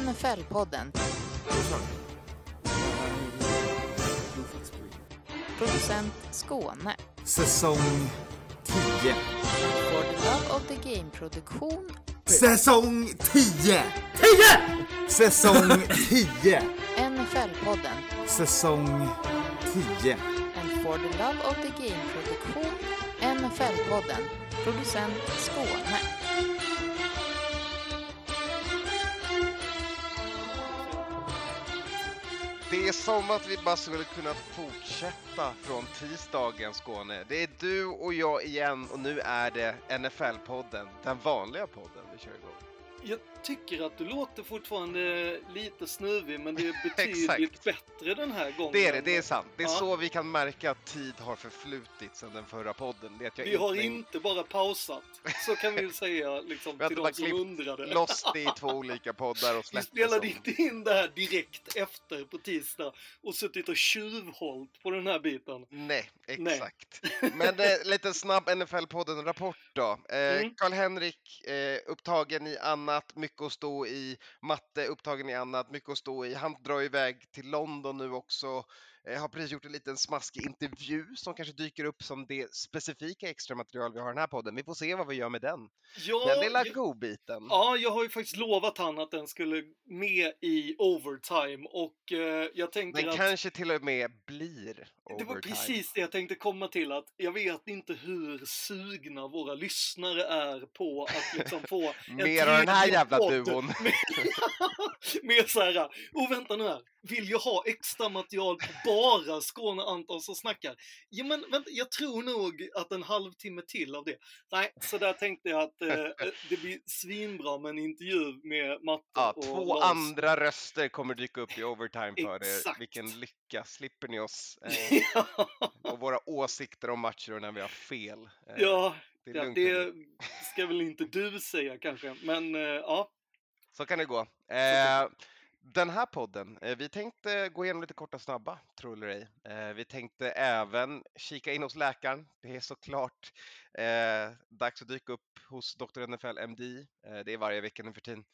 NFL-podden. Producent Skåne. Säsong 10. For the Love of the Game-produktion. Säsong 10! 10! Säsong 10! NFL-podden. Säsong 10. And for the Love of the Game-produktion. NFL-podden. Producent Skåne. Det är som att vi bara skulle kunna fortsätta från tisdagen Skåne. Det är du och jag igen och nu är det NFL-podden, den vanliga podden vi kör igång. Jag tycker att du låter fortfarande lite snuvig, men det är betydligt bättre den här gången. Det är det, det är sant. Det är Ja. så vi kan märka att tid har förflutit sedan den förra podden. Det Vi har inte inte bara pausat, så kan vi säga liksom, Vi till inte de som undrade. loss det i två olika poddar och Vi släppt spelade det inte in det här direkt efter på tisdag och suttit och tjuvhållt på den här biten. Nej, Nej. exakt. Men eh, lite snabb NFL-podden-rapport då. Eh, Mm. Karl-Henrik eh, upptagen i annat, mycket att stå i. Matte upptagen i annat, mycket att stå i. Han drar iväg till London nu också. Eh, har precis gjort en liten smaskig intervju som kanske dyker upp som det specifika extra material vi har i den här podden. Vi får se vad vi gör med den. Ja, Den lilla jag, godbiten. ja, jag har ju faktiskt lovat han att den skulle med i overtime och eh, jag tänker Den att... kanske till och med blir Det var precis det jag tänkte komma till att jag vet inte hur sugna våra lyssnare är på att liksom få en Mer av den här jävla podd duon. Med, med så här, oh vänta nu här, vill jag ha extra material på bara Skåne Anton som snackar? Ja men vänta, jag tror nog att en halvtimme till av det. Nej, så där tänkte jag att eh, det blir svinbra med en intervju med Matte Ja, och två Lars. andra röster kommer dyka upp i overtime för er. Vilken lycka! Slipper ni oss eh, och våra åsikter om matcher och när vi har fel. Eh, ja, det Ja, det ska väl inte du säga kanske, men eh, ja. Så kan det gå. Eh, den här podden, eh, vi tänkte gå igenom lite korta snabba, tror eller ej. Eh, vi tänkte även kika in hos läkaren. Det är såklart dags att dyka upp hos Dr. NFL MD. Det är varje vecka nu för tiden.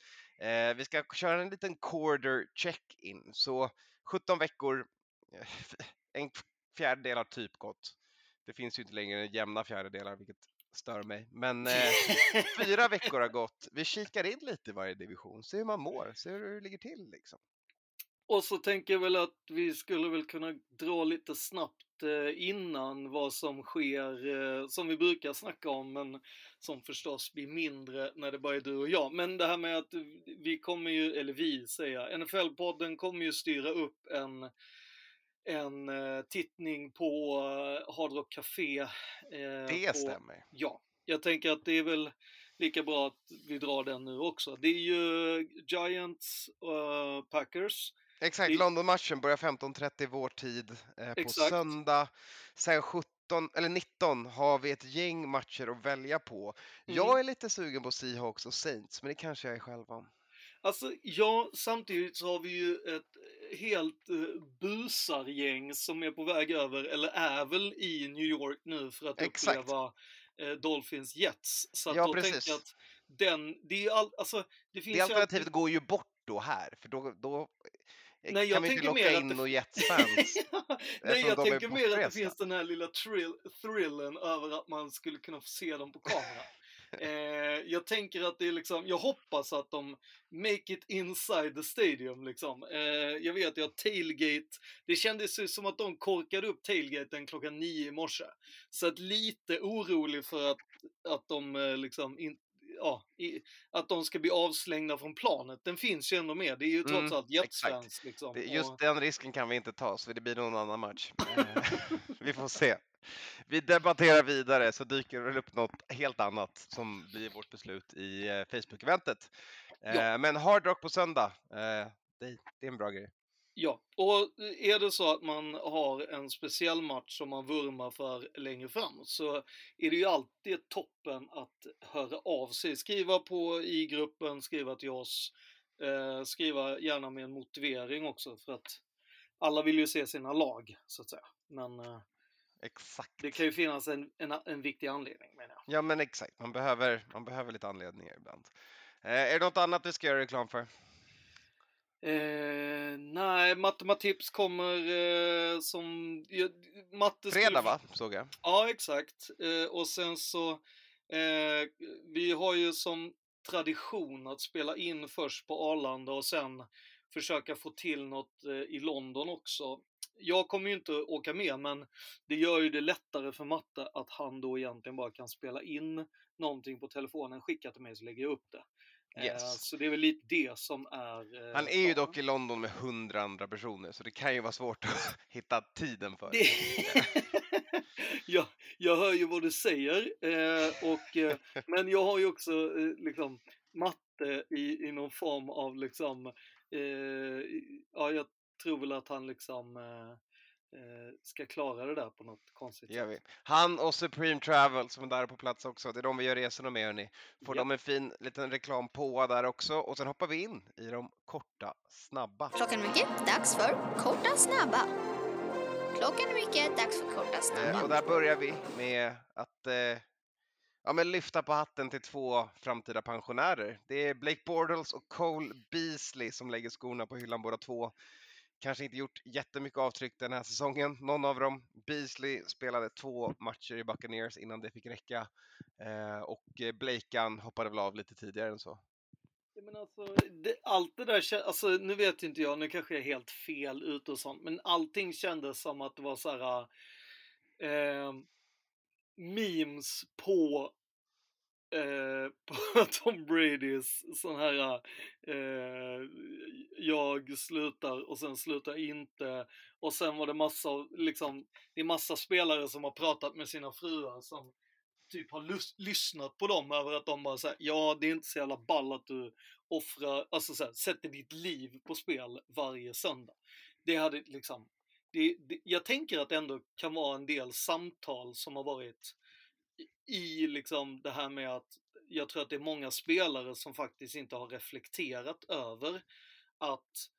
Vi ska köra en liten quarter check-in. Så 17 veckor, en fjärdedel har typ gått. Det finns ju inte längre jämna fjärdedelar, vilket stör mig. Men eh, fyra veckor har gått. Vi kikar in lite i varje division, ser hur man mår, ser hur det ligger till liksom. Och så tänker jag väl att vi skulle väl kunna dra lite snabbt eh, innan vad som sker, eh, som vi brukar snacka om, men som förstås blir mindre när det bara är du och jag. Men det här med att vi kommer ju, eller vi säger jag, NFL-podden kommer ju styra upp en en eh, tittning på eh, Hard Rock Café. Eh, Det på, stämmer. Ja, jag tänker att det är väl lika bra att vi drar den nu också. Det är ju Giants uh, Packers. Exakt, det- London-matchen börjar 15.30 vår tid eh, på Exakt. söndag. Sen 17, eller 19 har vi ett gäng matcher att välja på. Mm. Jag är lite sugen på Seahawks och Saints, men det kanske jag är själv om. Alltså, ja, samtidigt så har vi ju ett helt uh, busargäng som är på väg över, eller är väl i New York nu för att Exakt. uppleva eh, Dolphins Jets. Så att Ja, då precis. tänker jag att den, det är all, alltså, det finns Det alternativet alltid- går ju bort då här, för då, då eh, Nej, jag kan vi inte locka in det- några Jets-fans. Nej, jag tänker mer att det finns den här lilla thrill, thrillen över att man skulle kunna få se dem på kamera. Eh, jag tänker att det är liksom, jag hoppas att de make it inside the stadium liksom. Eh, jag vet att tailgate, det kändes ju som att de korkade upp tailgaten klockan nio i morse. Så att lite orolig för att, att de eh, liksom inte Ja, i, att de ska bli avslängda från planet. Den finns ju ändå med. Det är ju trots Mm, allt Jets-fans. Liksom. Det- Och- Just den risken kan vi inte ta, så det blir någon annan match. Eh, vi får se. Vi debatterar vidare, så dyker det väl upp något helt annat som blir vårt beslut i eh, Facebook-eventet. Eh, Ja. Men Hard Rock på söndag, eh, det, det är en bra grej. Ja, och är det så att man har en speciell match som man vurmar för längre fram så är det ju alltid toppen att höra av sig. Skriva på i gruppen, skriva till oss, eh, skriva gärna med en motivering också för att alla vill ju se sina lag så att säga. Men eh, Exakt. det kan ju finnas en, en, en viktig anledning menar jag. Ja, men exakt. Man behöver, man behöver lite anledningar ibland. Eh, är det något annat vi ska göra reklam för? Eh, nej, matematips kommer eh, som... Ja, matte skulle- Fredag va, såg jag. Ja, exakt. Eh, och sen så, eh, vi har ju som tradition att spela in först på Arlanda och sen försöka få till något eh, i London också. Jag kommer ju inte åka med, men det gör ju det lättare för Matte att han då egentligen bara kan spela in någonting på telefonen, skicka till mig så lägger jag upp det. Eh, Yes. Så det är väl lite det som är... eh, Han är ju dock i London med hundra andra personer, så det kan ju vara svårt att hitta tiden för. Det... jag, jag hör ju vad du säger, eh, och, men jag har ju också liksom matte i, i någon form av liksom, ja jag tror väl att han liksom eh, eh, ska klara det där på något konstigt Gör vi. sätt. Han och Supreme Travel som är där på plats också. Det är de vi gör resorna med hörni. Får Ja. de en fin liten reklam på där också och sen hoppar vi in i de korta, snabba. Klockan är mycket, dags för korta snabba. Klockan är mycket, dags för korta Eh, och snabba. där börjar vi med att eh, ja, men lyfta på hatten till två framtida pensionärer. Det är Blake Bortles och Cole Beasley som lägger skorna på hyllan båda två. Kanske inte gjort jättemycket avtryck den här säsongen, någon av dem. Beasley spelade två matcher i Buccaneers innan det fick räcka. Eh, och eh, Blakean hoppade väl av lite tidigare än så. Ja, men alltså, det, allt det där, alltså nu vet inte jag, nu kanske jag är helt fel ute och sånt, men allting kändes som att det var så här eh, memes på, eh, på Tom Bradys sån här eh, jag slutar och sen slutar inte och sen var det massa, liksom, det är massa spelare som har pratat med sina fruar som typ har lus- lyssnat på dem över att de bara säger ja det är inte så jävla ball att du offrar, alltså så här, sätter ditt liv på spel varje söndag. Det hade liksom, det, det, jag tänker att det ändå kan vara en del samtal som har varit i, liksom det här med att jag tror att det är många spelare som faktiskt inte har reflekterat över att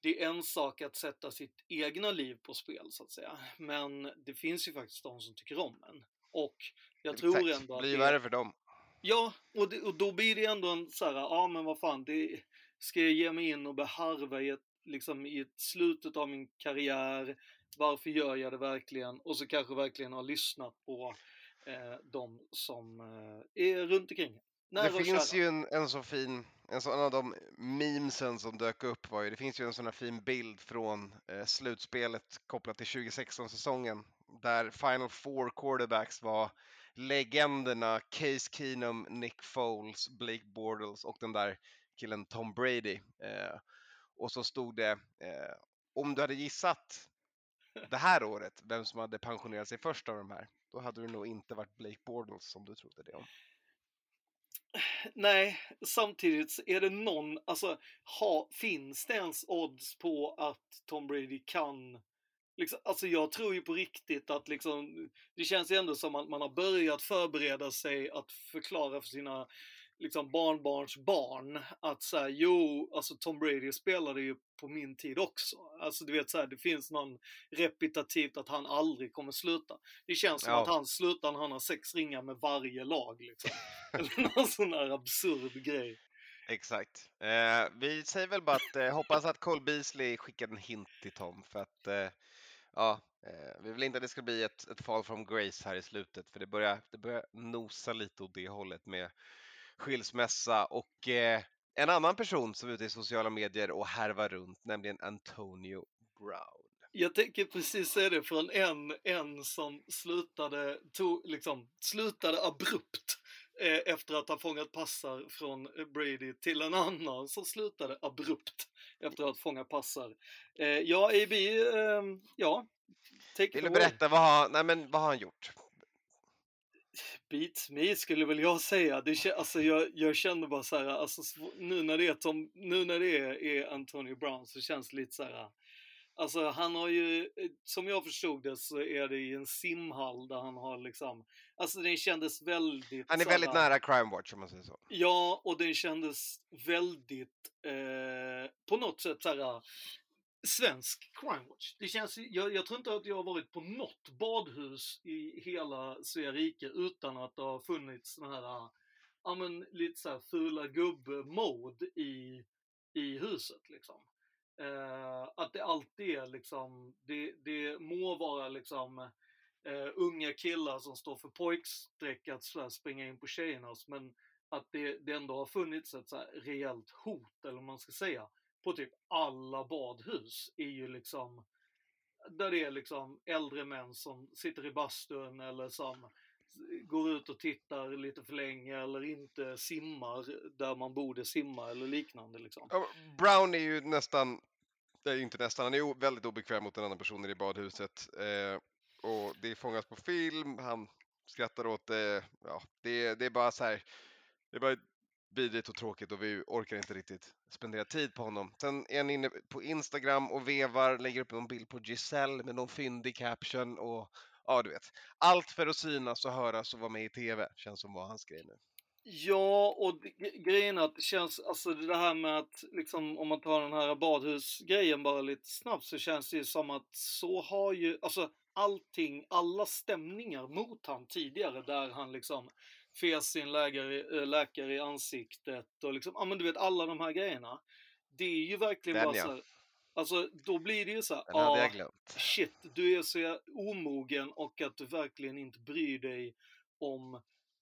det är en sak att sätta sitt egna liv på spel så att säga. Men det finns ju faktiskt de som tycker om en. Och jag tror Exakt, ändå att blir det, värre för dem. Ja, och, det, och då blir det ändå en så här, ja men vad fan, det, ska jag ge mig in och beharva i, ett, liksom, i ett slutet av min karriär? Varför gör jag det verkligen? Och så kanske verkligen har lyssnat på eh, de som eh, är runt omkring. Nära Det finns ju en, en så fin, en sån av de memesen som dök upp var ju, det finns ju en sån här fin bild från eh, slutspelet kopplat till 2016-säsongen där Final Four quarterbacks var legenderna Case Keenum, Nick Foles, Blake Bortles och den där killen Tom Brady. Eh, och så stod det, eh, om du hade gissat det här året vem som hade pensionerat sig först av de här, då hade det nog inte varit Blake Bortles som du trodde det om. Nej, samtidigt så är det någon, alltså ha, finns det ens odds på att Tom Brady kan Liksom, alltså jag tror ju på riktigt att liksom, det känns ju ändå som att man har börjat förbereda sig att förklara för sina liksom barnbarns barn att säga jo, alltså Tom Brady spelade ju på min tid också. Alltså du vet så här, det finns någon repetitivt att han aldrig kommer sluta. Det känns som Ja. att han slutar när han har sex ringar med varje lag liksom. Eller någon sån här absurd grej. Exakt. Eh, vi säger väl bara att eh, hoppas att Cole Beasley skickade en hint till Tom för att eh, ja, eh, vi vill inte att det ska bli ett, ett fall from grace här i slutet för det börjar, det börjar nosa lite åt det hållet med skilsmässa och eh, en annan person som är ute i sociala medier och härvar runt, nämligen Antonio Brown. Jag tänker precis säga det från en, en som slutade, tog, liksom, slutade abrupt eh, efter att ha fångat passar från eh, Brady till en annan som slutade abrupt efter att ha fångat passar. Eh, ja, AB, eh, ja. Take Vill du berätta, vad har, nej, men, vad har han gjort? Beats me skulle väl jag säga. Det, alltså jag, jag känner bara så här, alltså, nu när det är, Tom, nu när det är, är Antonio Brown så känns det lite så här. Alltså han har ju, som jag förstod det så är det i en simhall där han har liksom, alltså den kändes väldigt Han är så väldigt nära Crime Watch om man säger så. Ja, och den kändes väldigt, eh, på något sätt så här svensk crimewatch. Det känns, jag, jag tror inte att jag har varit på något badhus i hela Svea rike utan att det har funnits såna här, ja men lite såhär fula gubbe-mode i, i huset liksom. Eh, att det alltid är liksom, det, det må vara liksom eh, unga killar som står för pojkstreck att springa in på tjejernas, men att det, det ändå har funnits ett så här rejält hot, eller vad man ska säga, på typ alla badhus är ju liksom där det är liksom äldre män som sitter i bastun eller som går ut och tittar lite för länge eller inte simmar där man borde simma eller liknande liksom. Brown är ju nästan, det är inte nästan, han är väldigt obekväm mot en annan person i badhuset. Eh, och det fångas på film, han skrattar åt det. Ja, det, det är bara så här, det är bara vidrigt och tråkigt och vi orkar inte riktigt spendera tid på honom. Sen är han inne på Instagram och vevar, lägger upp en bild på Giselle med någon fyndig caption och ja, du vet. Allt för att synas och höras och vara med i TV känns som vad hans grej nu. Ja, och grejen är att det känns, alltså det här med att liksom om man tar den här badhusgrejen bara lite snabbt så känns det ju som att så har ju, alltså allting, alla stämningar mot han tidigare där han liksom fes sin läkare, äh, läkare i ansiktet och liksom, ja men du vet alla de här grejerna. Det är ju verkligen Den, bara ja. så här, alltså då blir det ju så här, glömt. shit, du är så omogen och att du verkligen inte bryr dig om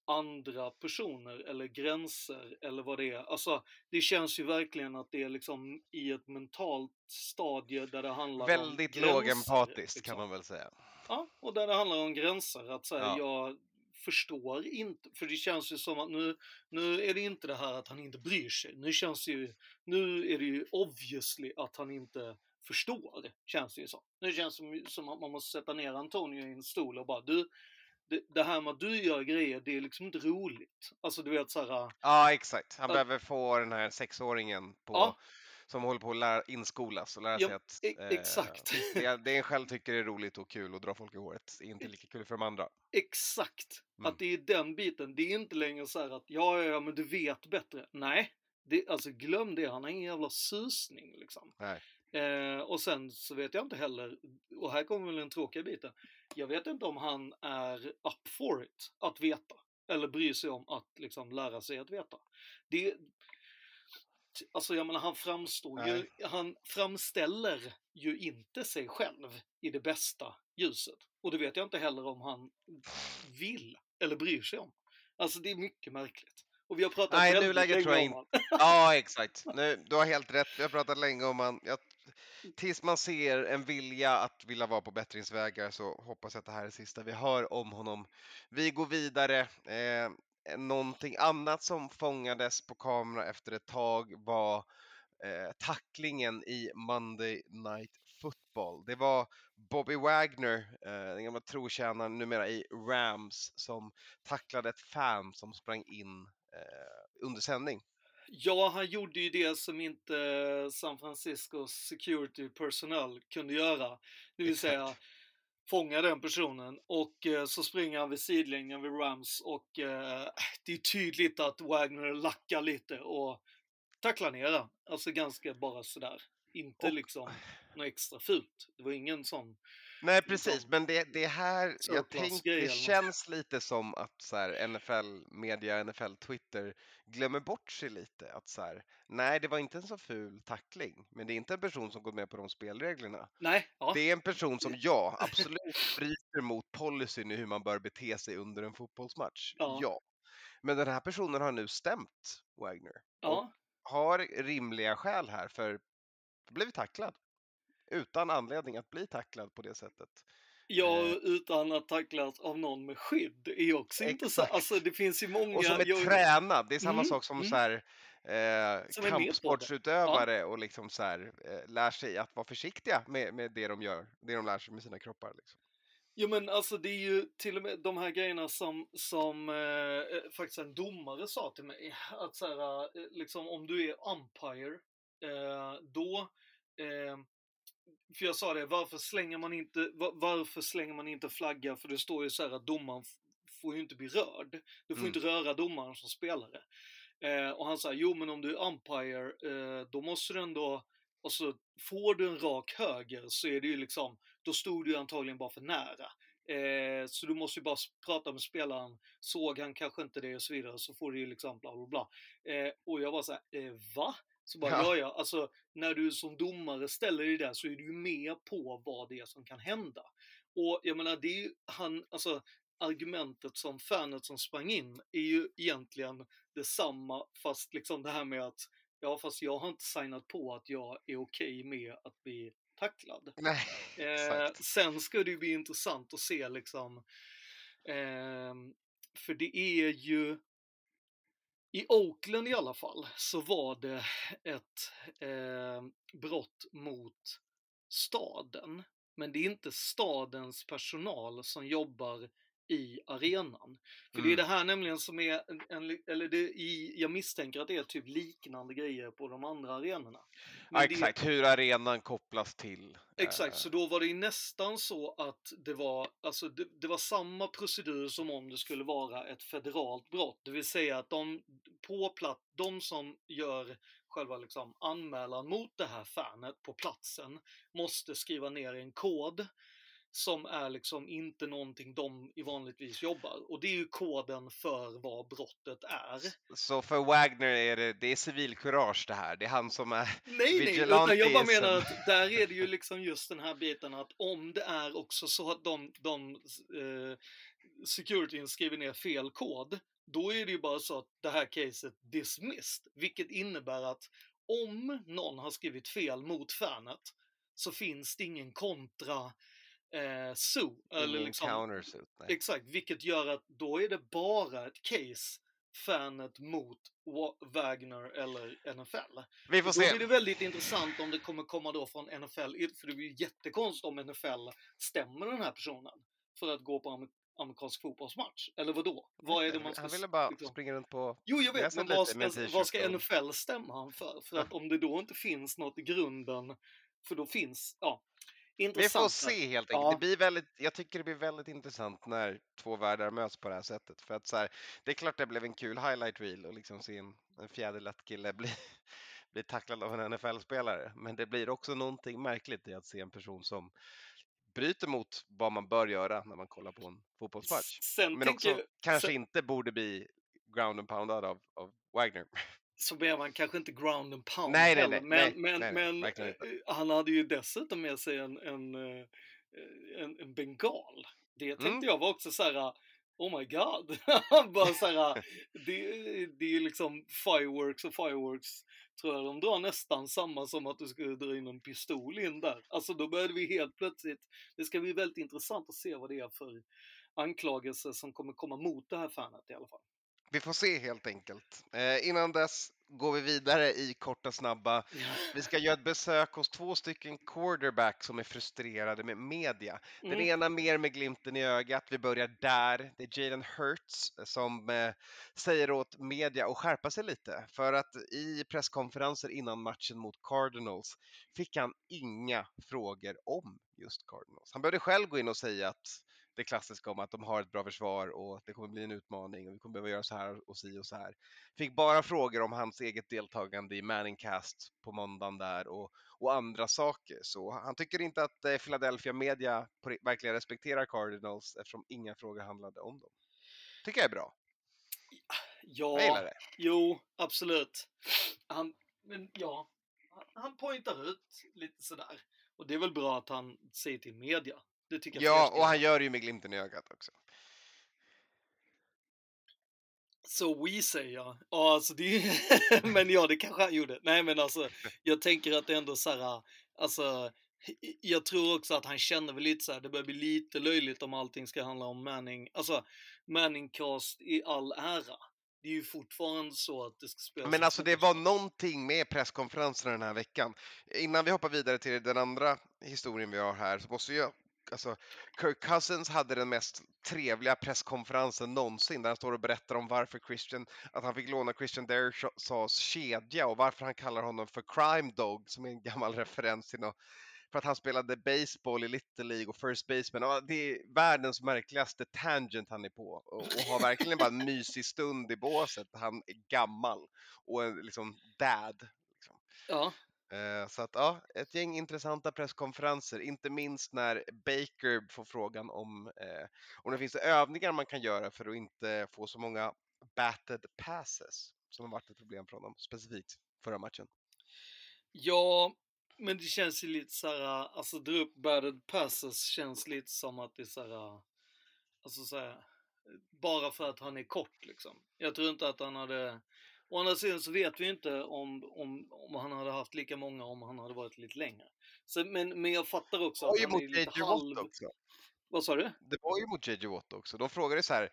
andra personer eller gränser eller vad det är. Alltså, det känns ju verkligen att det är liksom i ett mentalt stadie där det handlar om Väldigt lågempatiskt liksom. kan man väl säga. Ja, och där det handlar om gränser. Att säga, Ja. jag förstår inte, för det känns ju som att nu, nu är det inte det här att han inte bryr sig. Nu känns det ju, nu är det ju obviously att han inte förstår, känns det ju som. Nu känns det som, som att man måste sätta ner Antonio i en stol och bara, du, det, det här med att du gör grejer, det är liksom inte roligt. Alltså du vet såhär, Ja, exakt. Han Ja. behöver få den här sexåringen på, Ja. Som håller på att lära, inskolas och lära Ja, sig att e- eh, exakt. det, det en själv tycker är roligt och kul att dra folk i håret är inte lika kul för de andra. Exakt! Mm. Att det är den biten. Det är inte längre så här att ja, ja, ja, men du vet bättre. Nej, det, alltså glöm det. Han har ingen jävla susning liksom. Nej. Eh, och sen så vet jag inte heller, och här kommer väl den tråkiga biten. Jag vet inte om han är up for it, att veta. Eller bryr sig om att liksom lära sig att veta. Det, alltså jag menar, han framstår ju, Nej. han framställer ju inte sig själv i det bästa ljuset. Och det vet jag inte heller om han vill eller bryr sig om. Alltså det är mycket märkligt. Och vi har pratat Nej, väldigt länge tror jag om han. Ja, exakt. Nu, du har helt rätt. Vi har pratat länge om han. Jag, tills man ser en vilja att vilja vara på bättringsvägar så hoppas jag att det här är det sista vi hör om honom. Vi går vidare. Eh, någonting annat som fångades på kamera efter ett tag var eh, tacklingen i Monday Night Football. Det var Bobby Wagner, eh, den gamla trotjänaren numera i Rams, som tacklade ett fan som sprang in eh, under sändning. Ja, han gjorde ju det som inte San Franciscos security personnel kunde göra. Det vill Exakt. säga fånga den personen och eh, så springer han vid sidlinjen vid Rams och eh, det är tydligt att Wagner lackar lite och tacklar ner han. Alltså ganska bara sådär. Inte Och- liksom något extra fult. Det var ingen sån Nej precis, men det, det här, jag surplus-grej tänkte, eller det känns lite som att så här, NFL media, NFL Twitter glömmer bort sig lite. Att så här, nej det var inte en så ful tackling, men det är inte en person som gått med på de spelreglerna. Nej, ja. Det är en person som ja, absolut bryter mot policyn i hur man bör bete sig under en fotbollsmatch. Ja. ja. Men den här personen har nu stämt Wagner. ja. Har rimliga skäl här för blivit tacklad. Utan anledning att bli tacklad på det sättet. Ja, Eh. utan att tacklas av någon med skydd är också Exakt. intressant. Alltså det finns ju många... Och som är jag- tränad. Det är samma Mm, sak som mm. så här, eh, Som kampsportsutövare och liksom så här, eh, lär sig att vara försiktiga med, med det de gör, det de lär sig med sina kroppar. Liksom. Jo men alltså det är ju till och med de här grejerna som, som eh, eh, faktiskt en domare sa till mig. Att så här, eh, liksom om du är umpire, eh, då eh, för jag sa det, varför slänger man inte, va- varför slänger man inte flagga? För det står ju så här att domaren får ju inte bli rörd. Du får Mm. inte röra domaren som spelare. Eh, och han sa, jo men om du är umpire, eh, då måste du ändå, och så får du en rak höger så är det ju liksom, då stod du antagligen bara för nära. Eh, så du måste ju bara prata med spelaren, såg han kanske inte det och så vidare, så får du ju liksom bla bla bla. Eh, och jag var så här, eh, va? Så bara, Ja. ja ja, alltså när du som domare ställer dig där så är du ju med på vad det är som kan hända. Och jag menar, det är ju han, alltså argumentet som fanet som sprang in är ju egentligen detsamma fast liksom det här med att ja fast jag har inte signat på att jag är okej med att bli tacklad. Nej, Eh, sen ska det ju bli intressant att se liksom, ehm, för det är ju, i Oakland i alla fall, så var det ett eh, brott mot staden. Men det är inte stadens personal som jobbar i arenan. För det är Mm. det här nämligen som är, en, en, eller det, i, jag misstänker att det är typ liknande grejer på de andra arenorna. Men Ja, det- exakt, hur arenan kopplas till. Exakt, eh, så då var det ju nästan så att det var, alltså det, det var samma procedur som om det skulle vara ett federalt brott. Det vill säga att de på plats, de som gör själva liksom anmälan mot det här fanet på platsen måste skriva ner en kod som är liksom inte någonting de vanligtvis jobbar. Och det är ju koden för vad brottet är. Så för Wagner är det, det är civilkurage det här. Det är han som är... Nej, nej, utan jag bara menar att där är det ju liksom just den här biten att om det är också så att de, de eh, securityn skriver ner fel kod, då är det ju bara så att det här caset dismissed, vilket innebär att om någon har skrivit fel mot fanet så finns det ingen kontra eh, SU. Eller liksom. Nej. Exakt, vilket gör att då är det bara ett case fanet mot Wa- Wagner eller NFL. Vi får Och Då blir det se. väldigt intressant om det kommer komma då från NFL, för det blir jättekonstigt om NFL stämmer den här personen för att gå på am- amerikansk fotbollsmatch. Eller vad då? Vad är det man ska... Han ville bara liksom- springa runt på... Jo, jag vet, men vad ska, vad ska NFL stämma han för? För att om det då inte finns något i grunden, för då finns, ja, Vi intressant. får se helt enkelt. Ja. Det blir väldigt, jag tycker det blir väldigt intressant när två världar möts på det här sättet. För att så här, det är klart det blev en kul highlight reel och liksom se en, en fjäderlätt kille bli, bli tacklad av en NFL-spelare. Men det blir också någonting märkligt i att se en person som bryter mot vad man bör göra när man kollar på en fotbollsmatch. Sen Men också kanske sen- inte borde bli ground and poundad av, av Wagner. Så blir man kanske inte ground and pound Nej, heller, nej, men, nej, men, nej, men verkligen eh, han hade ju dessutom med sig en, en, eh, en, en bengal. Det tänkte Mm. jag var också så här. Oh my god! Han bara så här, det, det är liksom fireworks och fireworks tror jag de drar nästan samma som att du skulle dra in en pistol in där. Alltså då började vi helt plötsligt, det ska bli väldigt intressant att se vad det är för anklagelser som kommer komma mot det här fanet i alla fall. Vi får se helt enkelt. Eh, innan dess går vi vidare i korta snabba. Vi ska göra ett besök hos två stycken quarterback som är frustrerade med media. Den Mm. ena mer med glimten i ögat. Vi börjar där. Det är Jalen Hurts som eh, säger åt media att skärpa sig lite. För att i presskonferenser innan matchen mot Cardinals fick han inga frågor om just Cardinals. Han började själv gå in och säga att det klassiska om att de har ett bra försvar och det kommer bli en utmaning och vi kommer behöva göra så här och si och så här. Fick bara frågor om hans eget deltagande i Manningcast på måndagen där och, och andra saker. Så han tycker inte att eh, Philadelphia media verkligen respekterar Cardinals eftersom inga frågor handlade om dem. Tycker jag är bra. Jag Ja, det. jo, absolut. Han, men ja, han pointar ut lite sådär. Och det är väl bra att han säger till media. Det tycker Ja, och han gör det ju med glimten i ögat också. Så we säger jag. Ja, alltså det Men ja, det kanske han gjorde. Nej, men alltså, jag tänker att det ändå så här, alltså, jag tror också att han känner väl lite så här, det börjar bli lite löjligt om allting ska handla om Manning, alltså Manningcast i all ära. Det är ju fortfarande så att det ska spelas Men en alltså det var någonting med presskonferenserna den här veckan. Innan vi hoppar vidare till den andra historien vi har här så måste jag Alltså, Kirk Cousins hade den mest trevliga presskonferensen någonsin där han står och berättar om varför Christian, att han fick låna Christian Dershaws kedja och varför han kallar honom för Crime Dog som är en gammal referens till något, för att han spelade baseball i Little League och First Baseman. Det är världens märkligaste tangent han är på och, och har verkligen bara en mysig stund i båset. Han är gammal och en liksom dad. Liksom. Ja, Eh, så att ja, ett gäng intressanta presskonferenser, inte minst när Baker får frågan om, eh, om det finns övningar man kan göra för att inte få så många batted passes som har varit ett problem för honom, specifikt förra matchen. Ja, men det känns ju lite så här, alltså dra upp batted passes känns lite som att det är så här, alltså så här, bara för att han är kort liksom. Jag tror inte att han hade, å andra sidan så vet vi inte om, om, om han hade haft lika många om han hade varit lite längre. Så, men, men jag fattar också att han är lite JJ halv... Också. Vad sa du? Det var ju mot JJ Watt också. De frågade så här,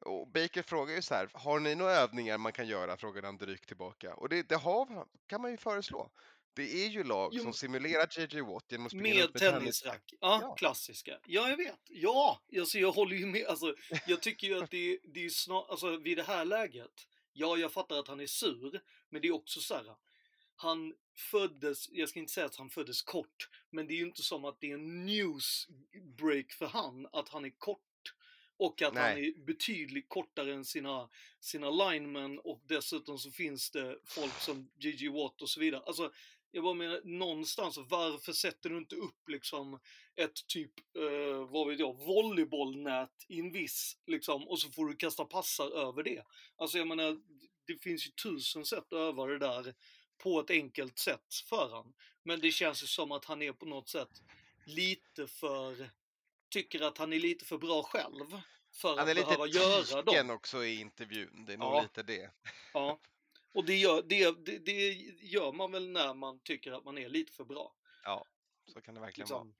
och Baker frågar ju så här, har ni några övningar man kan göra? Frågade han drygt tillbaka. Och det, det har, kan man ju föreslå. Det är ju lag Jo, som simulerar JJ Watt genom att springa Med med tennis. tennisrack. Ja, Ja. klassiska. Ja, jag vet. Ja, alltså, jag håller ju med. Alltså, jag tycker ju att det, det är snart, alltså vid det här läget, ja, jag fattar att han är sur, men det är också så här. Han föddes, jag ska inte säga att han föddes kort, men det är ju inte som att det är en newsbreak för han att han är kort. Och att han Nej. är betydligt kortare än sina, sina linemen och dessutom så finns det folk som Gigi Watt och så vidare. Alltså, jag bara menar, någonstans, varför sätter du inte upp liksom ett typ, eh, vad vet jag, volleybollnät i en viss, liksom, och så får du kasta passar över det. Alltså jag menar, det finns ju tusen sätt att öva det där på ett enkelt sätt för han. Men det känns ju som att han är på något sätt lite för, tycker att han är lite för bra själv. För Han är att lite behöva göra dem. tiken också i intervjun. Det är nog Ja. lite det. Ja. Och det gör, det, det, det gör man väl när man tycker att man är lite för bra. Så kan det verkligen vara. Liksom.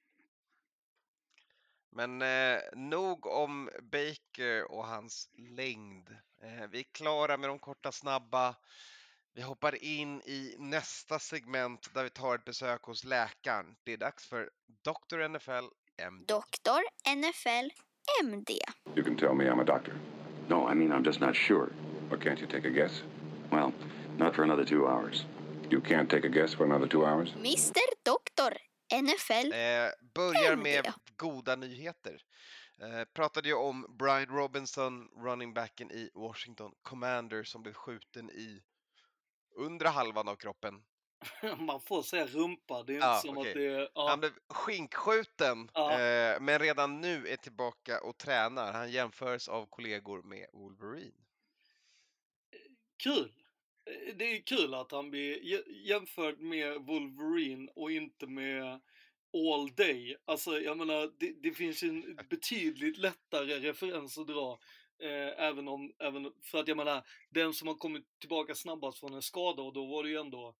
Men eh, nog om Baker och hans längd. Eh, vi är klara med de korta snabba. Vi hoppar in i nästa segment där vi tar ett besök hos läkaren. Det är dags för Dr. NFL MD. Doktor NFL MD. You can tell me I'm a doctor. No, I mean, I'm just not sure. But can't you take a guess? Well, not for another two hours. You can't take a guess for another two hours? Mr Doktor NFL. Eh, börjar med goda nyheter. Eh, pratade ju om Brian Robinson, running backen i Washington Commanders som blev skjuten i undre halvan av kroppen. Man får säga rumpa, det är inte Ja, som okej. att det är... Ja, Han blev skinkskjuten, Ja. eh, men redan nu är tillbaka och tränar. Han jämförs av kollegor med Wolverine. Kul! Eh, Det är kul att han blir jä- jämförd med Wolverine och inte med All Day. Alltså, jag menar, det, det finns ju en betydligt lättare referens att dra. Eh, även om, även, för att jag menar, den som har kommit tillbaka snabbast från en skada och då var det ju ändå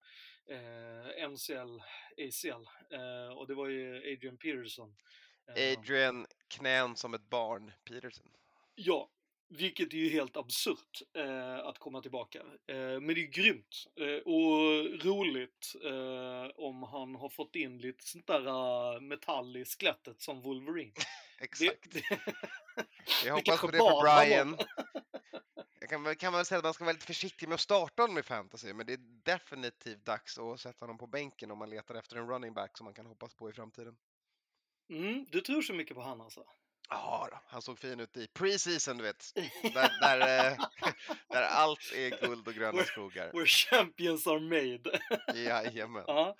eh, MCL, ACL. Eh, och det var ju Adrian Peterson. Eh, Adrian knän som ett barn, Peterson. Ja, vilket är ju helt absurt eh, att komma tillbaka. Eh, men det är grymt eh, och roligt eh, om han har fått in lite sånt där uh, metall i skelettet som Wolverine. Det, Exakt. det, Jag hoppas på det för Brian. Jag kan, kan väl säga att man ska vara lite försiktig med att starta honom i fantasy, men det är definitivt dags att sätta honom på bänken om man letar efter en running back som man kan hoppas på i framtiden. mm, du tror så mycket på han alltså? Ja, han såg fin ut i preseason, du vet. Där, där, där allt är guld och gröna skogar. Where champions are made. Jajamän. ja,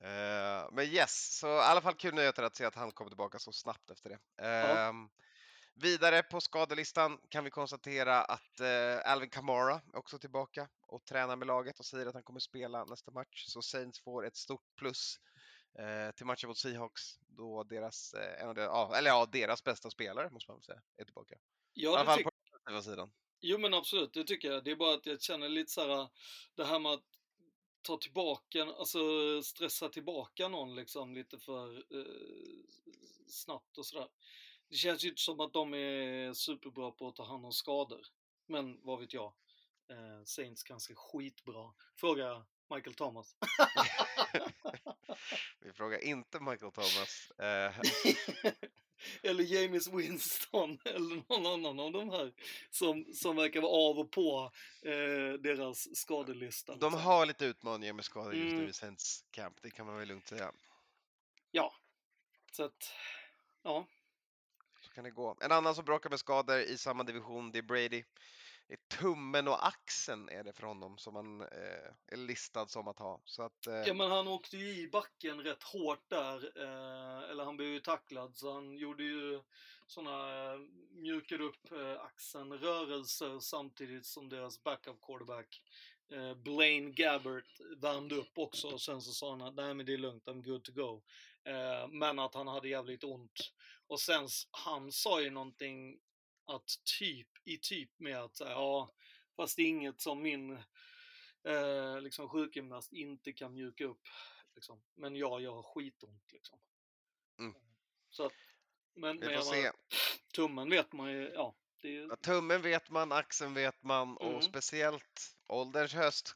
Eh, men yes, så i alla fall kul nyheter att se att han kommer tillbaka så snabbt efter det. Ja. Ehm, Vidare på skadelistan kan vi konstatera att eh, Alvin Kamara är också tillbaka och tränar med laget och säger att han kommer spela nästa match. Så Saints får ett stort plus till matchen mot Seahawks då deras, eh, en av deras, ja, eller ja, deras bästa spelare måste man väl säga är tillbaka. I ja alla det fall på den offensiva sidan. Jo men absolut, det tycker jag. Det är bara att jag känner lite så här, det här med att ta tillbaka, alltså stressa tillbaka någon liksom lite för eh, snabbt och sådär. Det känns ju inte som att de är superbra på att ta hand om skador. Men vad vet jag? Eh, Saints kanske skitbra. Fråga Michael Thomas. Vi frågar inte Michael Thomas. Eh, eller James Winston eller någon annan av de här som, som verkar vara av och på eh, deras skadelista. de liksom. har lite utmaningar med skador just nu Mm. i Saints camp, det kan man väl lugnt säga. Ja. Så att, ja. Så kan det gå. En annan som bråkar med skador i samma division, det är Brady. Tummen och axeln är det för honom som han eh, är listad som att ha. Så att, eh, Ja men han åkte ju i backen rätt hårt där, eh, eller han blev ju tacklad så han gjorde ju sådana, eh, mjukade upp eh, axeln rörelser samtidigt som deras backup quarterback eh, Blaine Gabbert värmde upp också och sen så sa han att nej men det är lugnt, I'm good to go. Eh, men att han hade jävligt ont. Och sen han sa ju någonting att typ, i typ med att här, ja, fast det är inget som min eh, liksom sjukgymnast inte kan mjuka upp. Liksom. Men ja, jag har skitont liksom. Mm. Så att, men, Vi får se. tummen vet man ju, ja. Ju- Ja, Tummen vet man, axeln vet man Mm. och speciellt ålderns höst.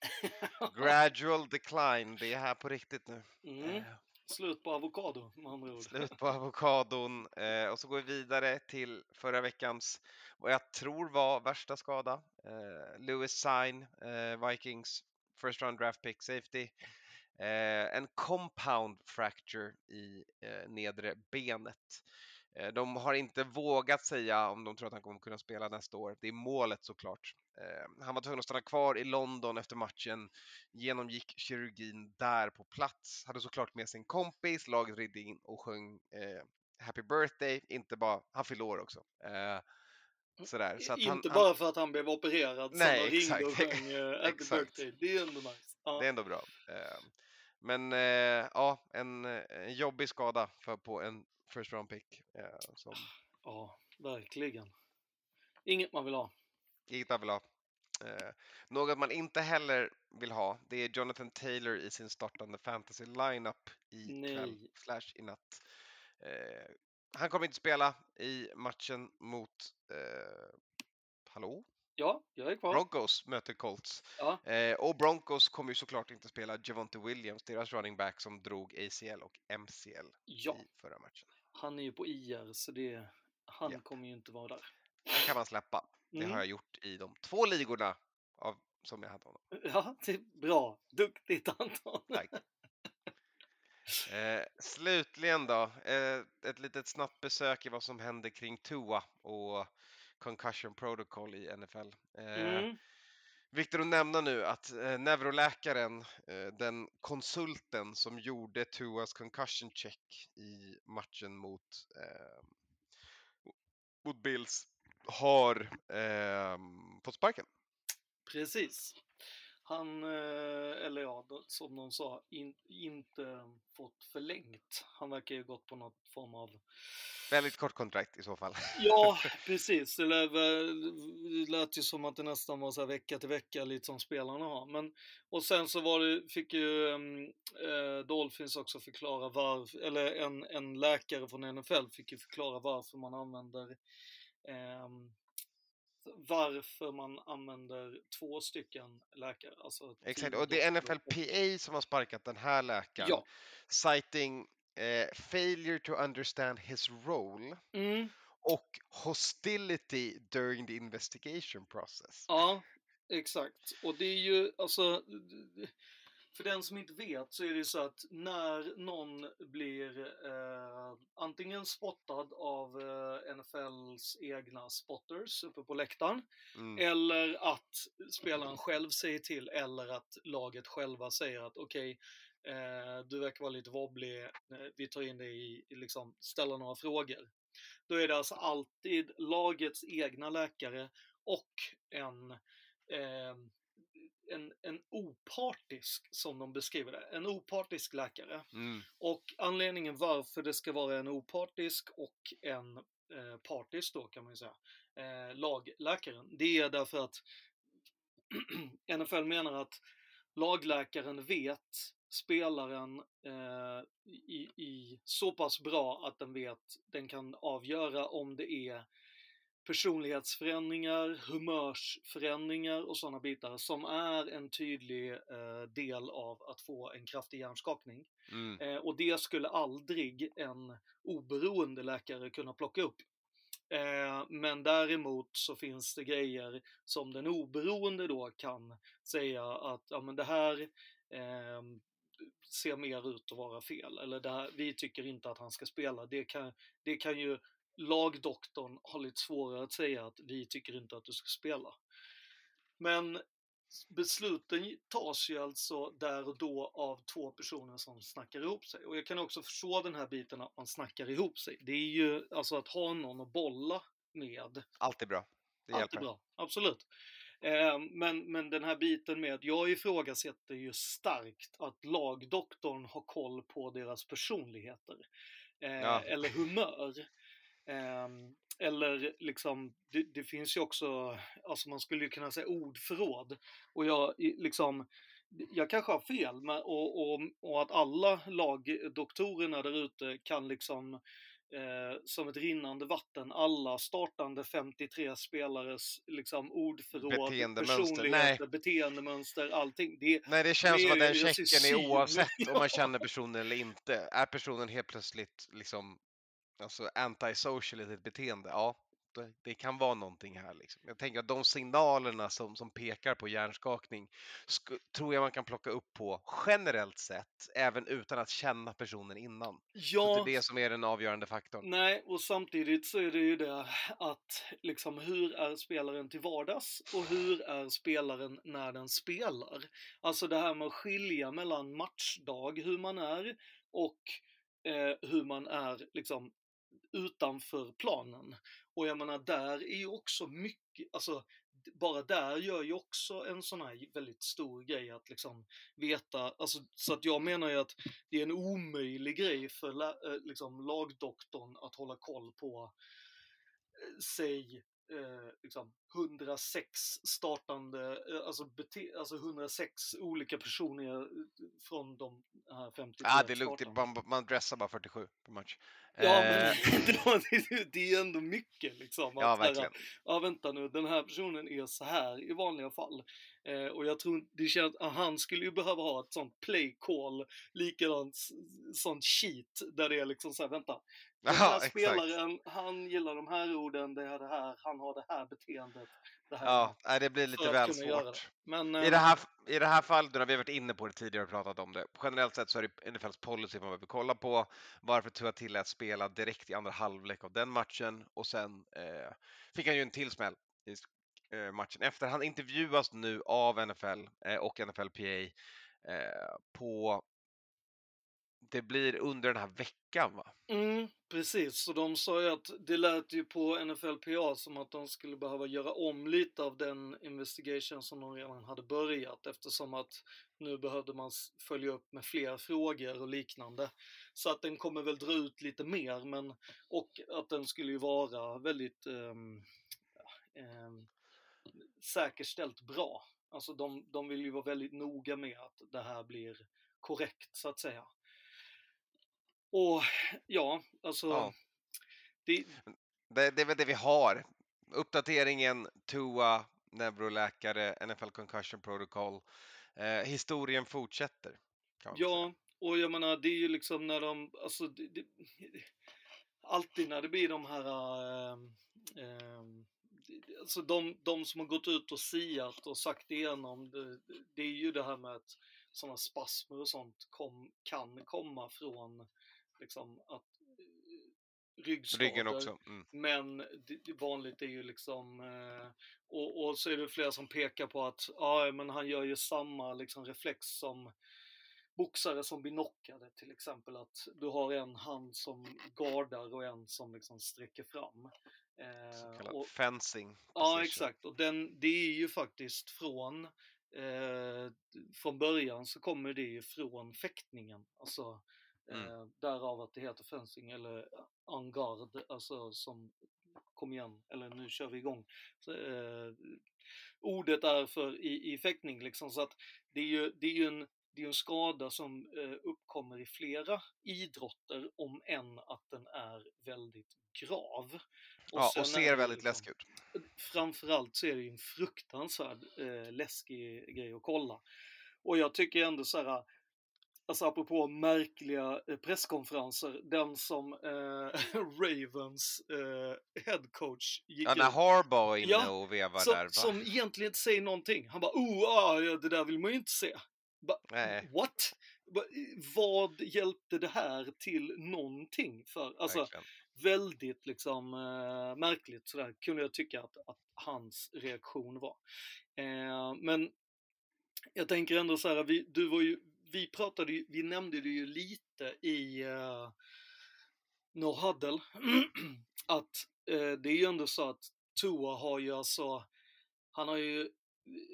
Gradual decline, det är här på riktigt nu. mm, Eh, slut på avokado med andra ord. Slut på avokadon eh, och så går vi vidare till förra veckans, vad jag tror var värsta skada. Eh, Lewis Sign, eh, Vikings, first round draft pick safety. Eh, en compound fracture i eh, nedre benet. Eh, de har inte vågat säga om de tror att han kommer kunna spela nästa år. Det är målet såklart. Eh, han var tvungen att stanna kvar i London efter matchen, genomgick kirurgin där på plats, hade såklart med sin kompis, laget ridde in och sjöng eh, Happy birthday, inte bara, han fyllde år också. Eh, sådär, så han, inte han, bara för att han blev opererad Nej, sen och ringde och exakt. sjöng uh, Happy Exakt. birthday. Det är ändå nice. Ja. Det är ändå bra. Eh, Men eh, ja, en, eh, en jobbig skada för på en first round pick. eh, Som ja, verkligen. Inget man vill ha. Inget man vill ha. Eh, Något man inte heller vill ha, det är Jonathan Taylor i sin startande fantasy lineup i kväll Nej. slash i natt. Eh, Han kommer inte spela i matchen mot eh, Hallå? Ja, jag är kvar. Broncos möter Colts. Ja. Eh, och Broncos kommer ju såklart inte spela Javonte Williams, deras running back som drog ACL och MCL ja, i förra matchen. han är ju på IR så det, han Japp. kommer ju inte vara där. Den kan man släppa. Det Mm. har jag gjort i de två ligorna av, som jag hade honom. Ja, det är bra. Duktigt Anton. Tack. Eh, slutligen då, eh, ett litet snabbt besök i vad som händer kring Tua och concussion protocol i NFL. Eh, Mm. Viktigt att nämna nu att eh, neuroläkaren, eh, den konsulten som gjorde Tuas concussion check i matchen mot, eh, mot Bills har eh, fått sparken. Precis. Han, eh, eller ja, som de sa, in, inte fått förlängt. Han verkar ju gått på något form av... Väldigt kort kontrakt i så fall. Ja, precis. Det lät, ju som att det nästan var så här vecka till vecka, lite som spelarna har. Men, och sen så var det, fick ju eh, Dolphins också förklara varför, eller en, en läkare från NFL fick ju förklara varför man använder varför man använder två stycken läkare. Alltså Exakt, och det är NFLPA som har sparkat den här läkaren. Ja. Citing eh, failure to understand his role Mm, och hostility during the investigation process. ja, exakt. Och det är ju, alltså, för den som inte vet så är det så att när någon blir eh, antingen spottad av eh, NFLs egna spotters uppe på läktaren, Mm. eller att spelaren själv säger till, eller att laget själva säger att okej, eh, du verkar vara lite wobblig, eh, vi tar in dig i, i liksom, ställa några frågor. Då är det alltså alltid lagets egna läkare och en, eh, en, en opartisk, som de beskriver det, en opartisk läkare. Mm. Och anledningen varför det ska vara en opartisk och en eh, partisk då kan man ju säga, eh, lagläkaren, det är därför att NFL menar att lagläkaren vet spelaren eh, i, i så pass bra att den vet, den kan avgöra om det är personlighetsförändringar, humörsförändringar och sådana bitar som är en tydlig eh, del av att få en kraftig hjärnskakning. Mm. Eh, och det skulle aldrig en oberoende läkare kunna plocka upp. Eh, men däremot så finns det grejer som den oberoende då kan säga att ja, men det här eh, ser mer ut att vara fel. Eller det här, vi tycker inte att han ska spela. Det kan, det kan ju lagdoktorn ha lite svårare att säga att vi tycker inte att du ska spela. Men besluten tas ju alltså där och då av två personer som snackar ihop sig. Och jag kan också förstå den här biten att man snackar ihop sig. Det är ju alltså att ha någon att bolla med. Alltid bra. Det Allt hjälper. är bra, absolut. Eh, men, men den här biten med, jag ifrågasätter ju starkt att lagdoktorn har koll på deras personligheter. Eh, Ja. Eller humör. Ehm, eller liksom, det, det finns ju också, alltså man skulle ju kunna säga ordförråd. Och jag liksom, jag kanske har fel, men, och, och, och att alla lagdoktorerna där ute kan liksom eh, som ett rinnande vatten alla startande 53 spelares liksom ordförråd, personligheter, beteendemönster, allting. Det, Nej, det känns Det som att den checken är oavsett om Ja. man känner personen eller inte. Är personen helt plötsligt liksom alltså anti-social i sitt beteende? Ja, det, det kan vara någonting här. Liksom. Jag tänker att de signalerna som, som pekar på hjärnskakning sku, tror jag man kan plocka upp på generellt sett, även utan att känna personen innan. Så ja, det är det som är den avgörande faktorn. Nej, och samtidigt så är det ju det att liksom hur är spelaren till vardags och hur är spelaren när den spelar? Alltså det här med att skilja mellan matchdag, hur man är, och eh, hur man är liksom utanför planen. Och jag menar, där är ju också mycket, alltså bara där gör ju också en sån här väldigt stor grej att liksom veta, alltså så att jag menar ju att det är en omöjlig grej för eh, liksom, lagdoktorn att hålla koll på, eh, säg, eh, liksom 106 startande, eh, alltså, bete- alltså 106 olika personer från de här 53 Ja, det är lugnt. Man, man dressar bara 47 per match. Ja, Eh, men det, det är ändå mycket liksom. ja, så här, verkligen. ja vänta nu, den här personen är så här i vanliga fall. Eh, och jag tror det känns att han skulle ju behöva ha ett sånt play call, likadant sånt sheet där det är liksom så här, vänta. Den här exakt. spelaren, han gillar de här orden, det är det här, han har det här beteendet. Det här. Ja, det blir lite väl svårt. Men, I det, här, I det här fallet, vi har varit inne på det tidigare och pratat om det, generellt sett så är det NFLs policy man behöver kolla på. Varför Tua tillät spela direkt i andra halvlek av den matchen och sen eh, fick han ju en till smäll i eh, matchen efter. Han intervjuas nu av NFL eh, och NFLPA eh, på det blir under den här veckan va? Mm, precis, så de sa ju att det lät ju på NFLPA som att de skulle behöva göra om lite av den investigation som de redan hade börjat eftersom att nu behövde man följa upp med fler frågor och liknande. Så att den kommer väl dra ut lite mer men och att den skulle ju vara väldigt um, um, säkerställt bra. Alltså de, de vill ju vara väldigt noga med att det här blir korrekt så att säga. Och ja, alltså Ja. det, Det, det är väl det vi har. Uppdateringen, Tua, neuroläkare, NFL Concussion Protocol. Eh, historien fortsätter. Ja, och jag menar det är ju liksom när de, alltså det, det, alltid när det blir de här, ähm, det- alltså de, de som har gått ut och siat och sagt igenom det, det är ju det här med att sådana spasmer och sånt kom, kan komma från liksom att eh, ryggskador. Ryggen också. Mm. Men vanligt är ju liksom, eh, och, och så är det flera som pekar på att ja, men han gör ju samma liksom, reflex som boxare som blir knockade till exempel. Att du har en hand som gardar och en som liksom sträcker fram. Så Eh, kallad och, fencing. ja, exakt. Och den, det är ju faktiskt från, eh, från början så kommer det ju från fäktningen. Alltså, Mm. eh, därav att det heter fencing eller en garde, alltså som kom igen, eller nu kör vi igång. Så, eh, ordet är för i, i fäktning liksom, så att det är ju, det är ju en, det är en skada som eh, uppkommer i flera idrotter, om än att den är väldigt grav. Ja, sen och ser väldigt liksom- läskig ut. framförallt så är det ju en fruktansvärd eh, läskig grej att kolla. Och jag tycker ändå så här, alltså apropå märkliga eh, presskonferenser, den som eh, Ravens eh, headcoach gick Ja, när Harbaugh inne Ja, och vevar som, där. Va? som egentligen inte säger någonting. Han bara oh, ah, det där vill man ju inte se. Ba, Nej. What? Ba, vad hjälpte det här till någonting för? Alltså, Verkligen. väldigt liksom eh, märkligt sådär kunde jag tycka att, att hans reaktion var. Eh, men jag tänker ändå så här, vi, du var ju, vi pratade ju, vi nämnde det ju lite i uh, No Huddle, att eh, det är ju ändå så att Tua har ju alltså, han har ju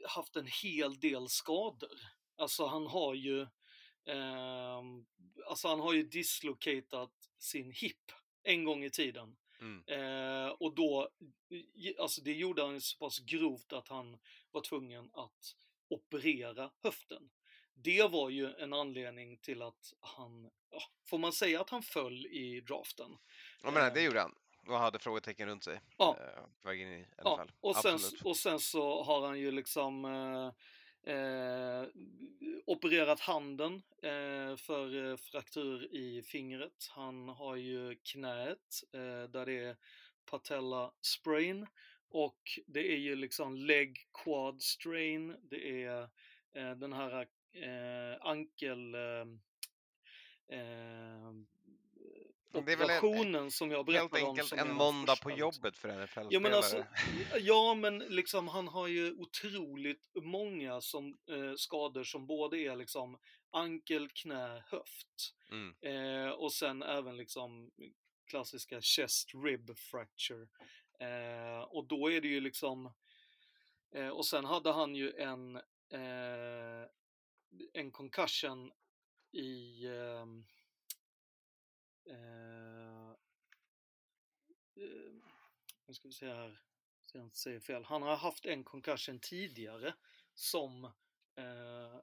haft en hel del skador. Alltså han har ju, eh, alltså han har ju dislocatat sin hip en gång i tiden. Mm. Eh, och då, alltså det gjorde han så pass grovt att han var tvungen att operera höften. Det var ju en anledning till att han, ja, får man säga att han föll i draften? Jag menar, det Eh. gjorde han. Och hade frågetecken runt sig. Ja. eh, På väg in i Ja, NFL. och sen, och sen så har han ju liksom eh, eh, opererat handen eh, för eh, fraktur i fingret. Han har ju knät eh, där det är patella sprain och det är ju liksom leg quad strain. Det är den här eh, ankel eh, eh, en- operationen som jag Helt berättade om. enkelt som en måndag på jobbet för NFL-spelare. Ja men alltså, ja men liksom han har ju otroligt många som, eh, skador som både är liksom ankel, knä, höft. Mm. Eh, och sen även liksom klassiska chest rib fracture. Eh, och då är det ju liksom, eh, och sen hade han ju en, eh, en concussion i ehm, eh, eh, nu ska vi se här, så jag inte säger fel. Han har haft en concussion tidigare som eh,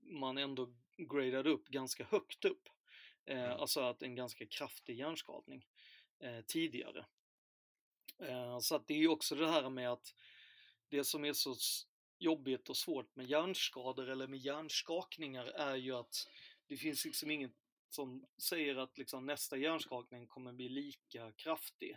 man ändå gradade upp ganska högt upp. Eh, Mm. Alltså att en ganska kraftig hjärnskadning eh, tidigare. Eh, så att det är ju också det här med att det som är så jobbigt och svårt med hjärnskador eller med hjärnskakningar är ju att det finns liksom inget som säger att liksom nästa hjärnskakning kommer bli lika kraftig.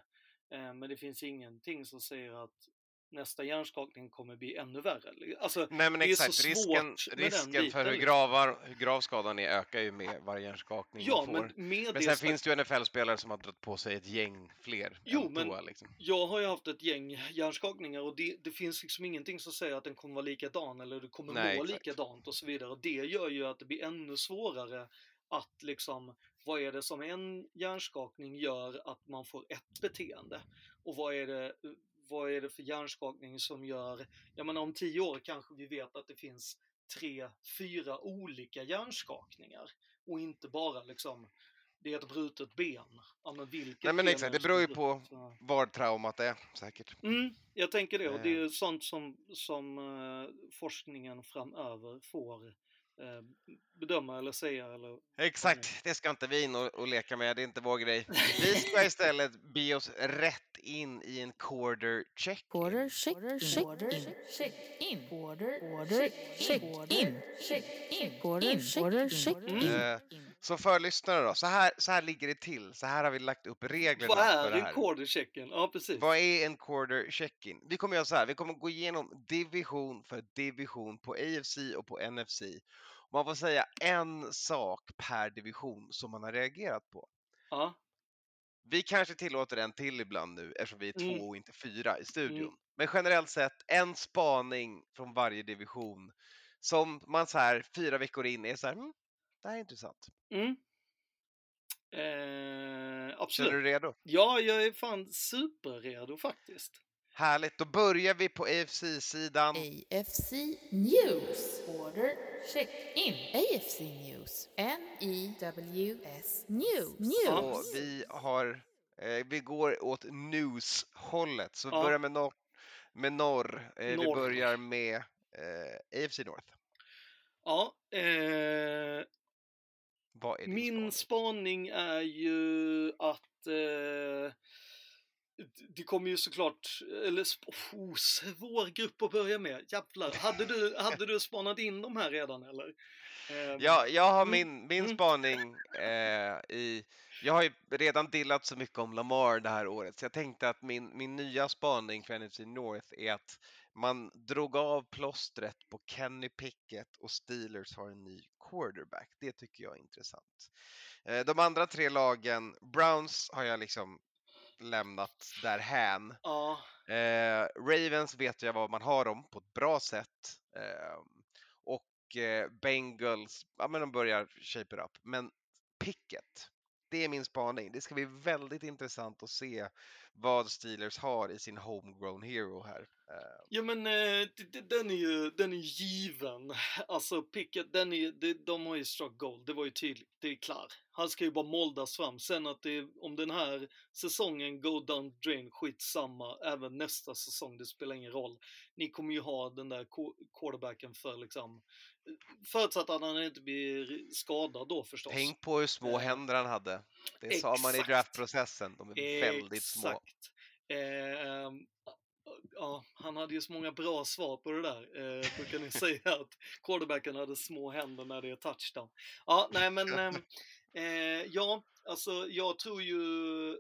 Eh, men det finns ingenting som säger att nästa hjärnskakning kommer bli ännu värre. Alltså, Nej men det är så exakt, risken, risken för hur, gravar, hur grav skadan är ökar ju med varje hjärnskakning ja, man får. men Men sen finns det ju NFL-spelare som har dragit på sig ett gäng fler Jo, men- Tua, liksom. Jag har ju haft ett gäng hjärnskakningar och det, det finns liksom ingenting som säger att den kommer vara likadan eller du kommer Nej, må exakt. likadant och så vidare. Och det gör ju att det blir ännu svårare att liksom, vad är det som en hjärnskakning gör att man får ett beteende? Och vad är det, vad är det för hjärnskakning som gör, jag menar om tio år kanske vi vet att det finns tre, fyra olika hjärnskakningar och inte bara liksom det är ett brutet ben. Ja, men vilket Nej men exakt, det beror ju på? Så- var traumat är säkert. Mm, jag tänker det och det är Eh. sånt som, som eh, forskningen framöver får eh, bedöma eller säga eller Exakt, det ska inte vi in och, och leka med, det är inte vår grej. Vi ska istället be oss rätt in i en quarter check. Quarter check check in. Check in. Quarter order check in. Check in. Quarter quarter check in. Eh, Så för lyssnare då, så här, så här ligger det till. Så här har vi lagt upp reglerna Vad är en här. quarterchecken? Ja precis. Vad är en quarter check-in? Vi kommer göra så här, vi kommer gå igenom division för division på AFC och på NFC. Man får säga en sak per division som man har reagerat på. Ja, Vi kanske tillåter en till ibland nu eftersom vi är Mm. två och inte fyra i studion. Mm. Men generellt sett en spaning från varje division som man så här fyra veckor in är så här, mm, det här är intressant. mm. Eh, absolut. du redo? Ja, jag är fan superredo faktiskt. Härligt, då börjar vi på AFC-sidan. AFC News. Order check in. AFC News. N-E-W-S News. News. vi har, eh, vi går åt news-hållet. Så vi Ja. börjar med norr. Med norr. Eh, Vi Norr. börjar med eh, AFC North. Ja, eh, Vad är din Min spaning? spaning är ju att eh, det kommer ju såklart, eller oh, svår grupp att börja med. Jävlar, hade du, hade du spanat in de här redan eller? Eh, Ja, jag har Mm, min, min mm. spaning eh, i... Jag har ju redan dillat så mycket om Lamar det här året så jag tänkte att min, min nya spaning för NFC North är att man drog av plåstret på Kenny Pickett och Steelers har en ny quarterback. Det tycker jag är intressant. Eh, de andra tre lagen, Browns har jag liksom lämnat därhän. Ja, Eh, Ravens vet jag vad man har dem på ett bra sätt. Eh, och Bengals, ja men de börjar shape it up. Men Pickett, det är min spaning. Det ska bli väldigt intressant att se vad Steelers har i sin homegrown hero här. Ehm. Ja men eh, den är ju den är given. Alltså Pickett, den är, de, har ju struck gold, det var ju tydligt, det är klart. Han ska ju bara moldas fram. Sen att det, om den här säsongen go down drain, skitsamma. Även nästa säsong, det spelar ingen roll. Ni kommer ju ha den där quarterbacken för liksom, förutsatt att han inte blir skadad då förstås. Tänk på hur små Eh, händer han hade. Det sa man i exakt. draftprocessen. De är väldigt små. Exakt. Ehm, ja, han hade ju så många bra svar på det där. Eh, brukar ni säga att quarterbacken hade små händer när det är touchdown. Ja, nej men ehm, eh, ja, alltså jag tror ju eh,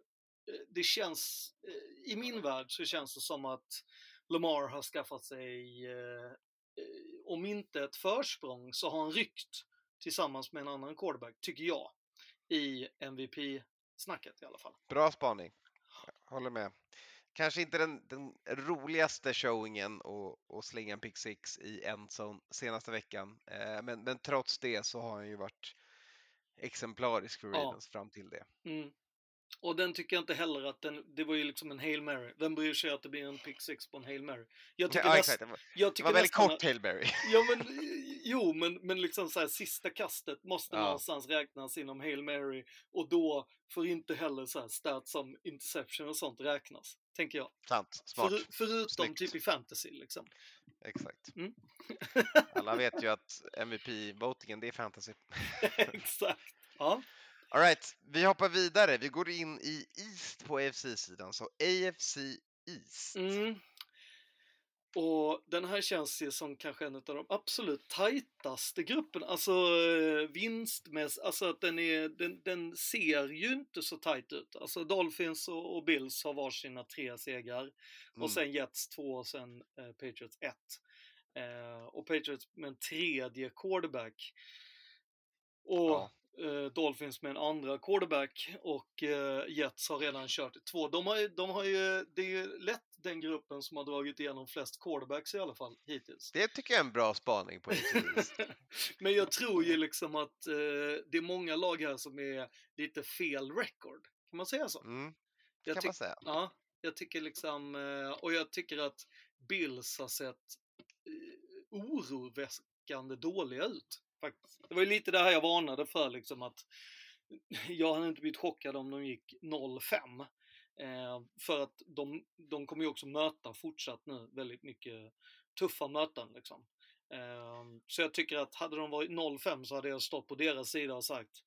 det känns, eh, i min värld så känns det som att Lamar har skaffat sig, eh, eh, om inte ett försprång så har han ryckt tillsammans med en annan quarterback, tycker jag, i MVP-snacket i alla fall. Bra spaning. Håller med. Kanske inte den, den roligaste showingen att slänga en pick six i endzone senaste veckan. Eh, men, men trots det så har han ju varit exemplarisk för Ja. Ravens fram till det. Mm. Och den tycker jag inte heller att den, det var ju liksom en Hail Mary. Vem bryr sig att det blir en pick six på en Hail Mary? Jag tycker, Ja, näst, exakt. Det var, jag det tycker var väldigt nästan kort Hail Mary. Ja men, jo men, men liksom så här, sista kastet måste Ja. någonstans räknas inom Hail Mary och då får inte heller så här stats som interception och sånt räknas, tänker jag. Sant. Smart. För, förutom Snyggt. typ i fantasy liksom. Exakt. Mm. Alla vet ju att MVP-votingen, det är fantasy. Exakt. Ja. All right, vi hoppar vidare. Vi går in i East på AFC-sidan, så AFC East. Mm. Och den här känns ju som kanske en av de absolut tajtaste grupperna. Alltså eh, vinstmässigt, alltså att den, är, den, den ser ju inte så tajt ut. Alltså Dolphins och, och Bills har varsina tre segrar. Mm. Och sen Jets två och sen eh, Patriots ett. Eh, och Patriots med en tredje quarterback. Och Ja. Eh, Dolphins med en andra quarterback och eh, Jets har redan kört två. De har, ju- de har ju, det är ju lätt den gruppen som har dragit igenom flest quarterbacks i alla fall hittills. Det tycker jag är en bra spaning på East. Men jag tror ju liksom att eh, det är många lag här som är lite fel record. Kan man säga så? Mm, Jag kan man säga. Ja, jag tycker liksom, eh, och jag tycker att Bills har sett oroväckande dåliga ut. Faktiskt. Det var ju lite det här jag varnade för liksom att jag hade inte blivit chockad om de gick 0-5. Eh, för att de, de kommer ju också möta fortsatt nu väldigt mycket tuffa möten liksom. Eh, så jag tycker att hade de varit 0-5 så hade jag stått på deras sida och sagt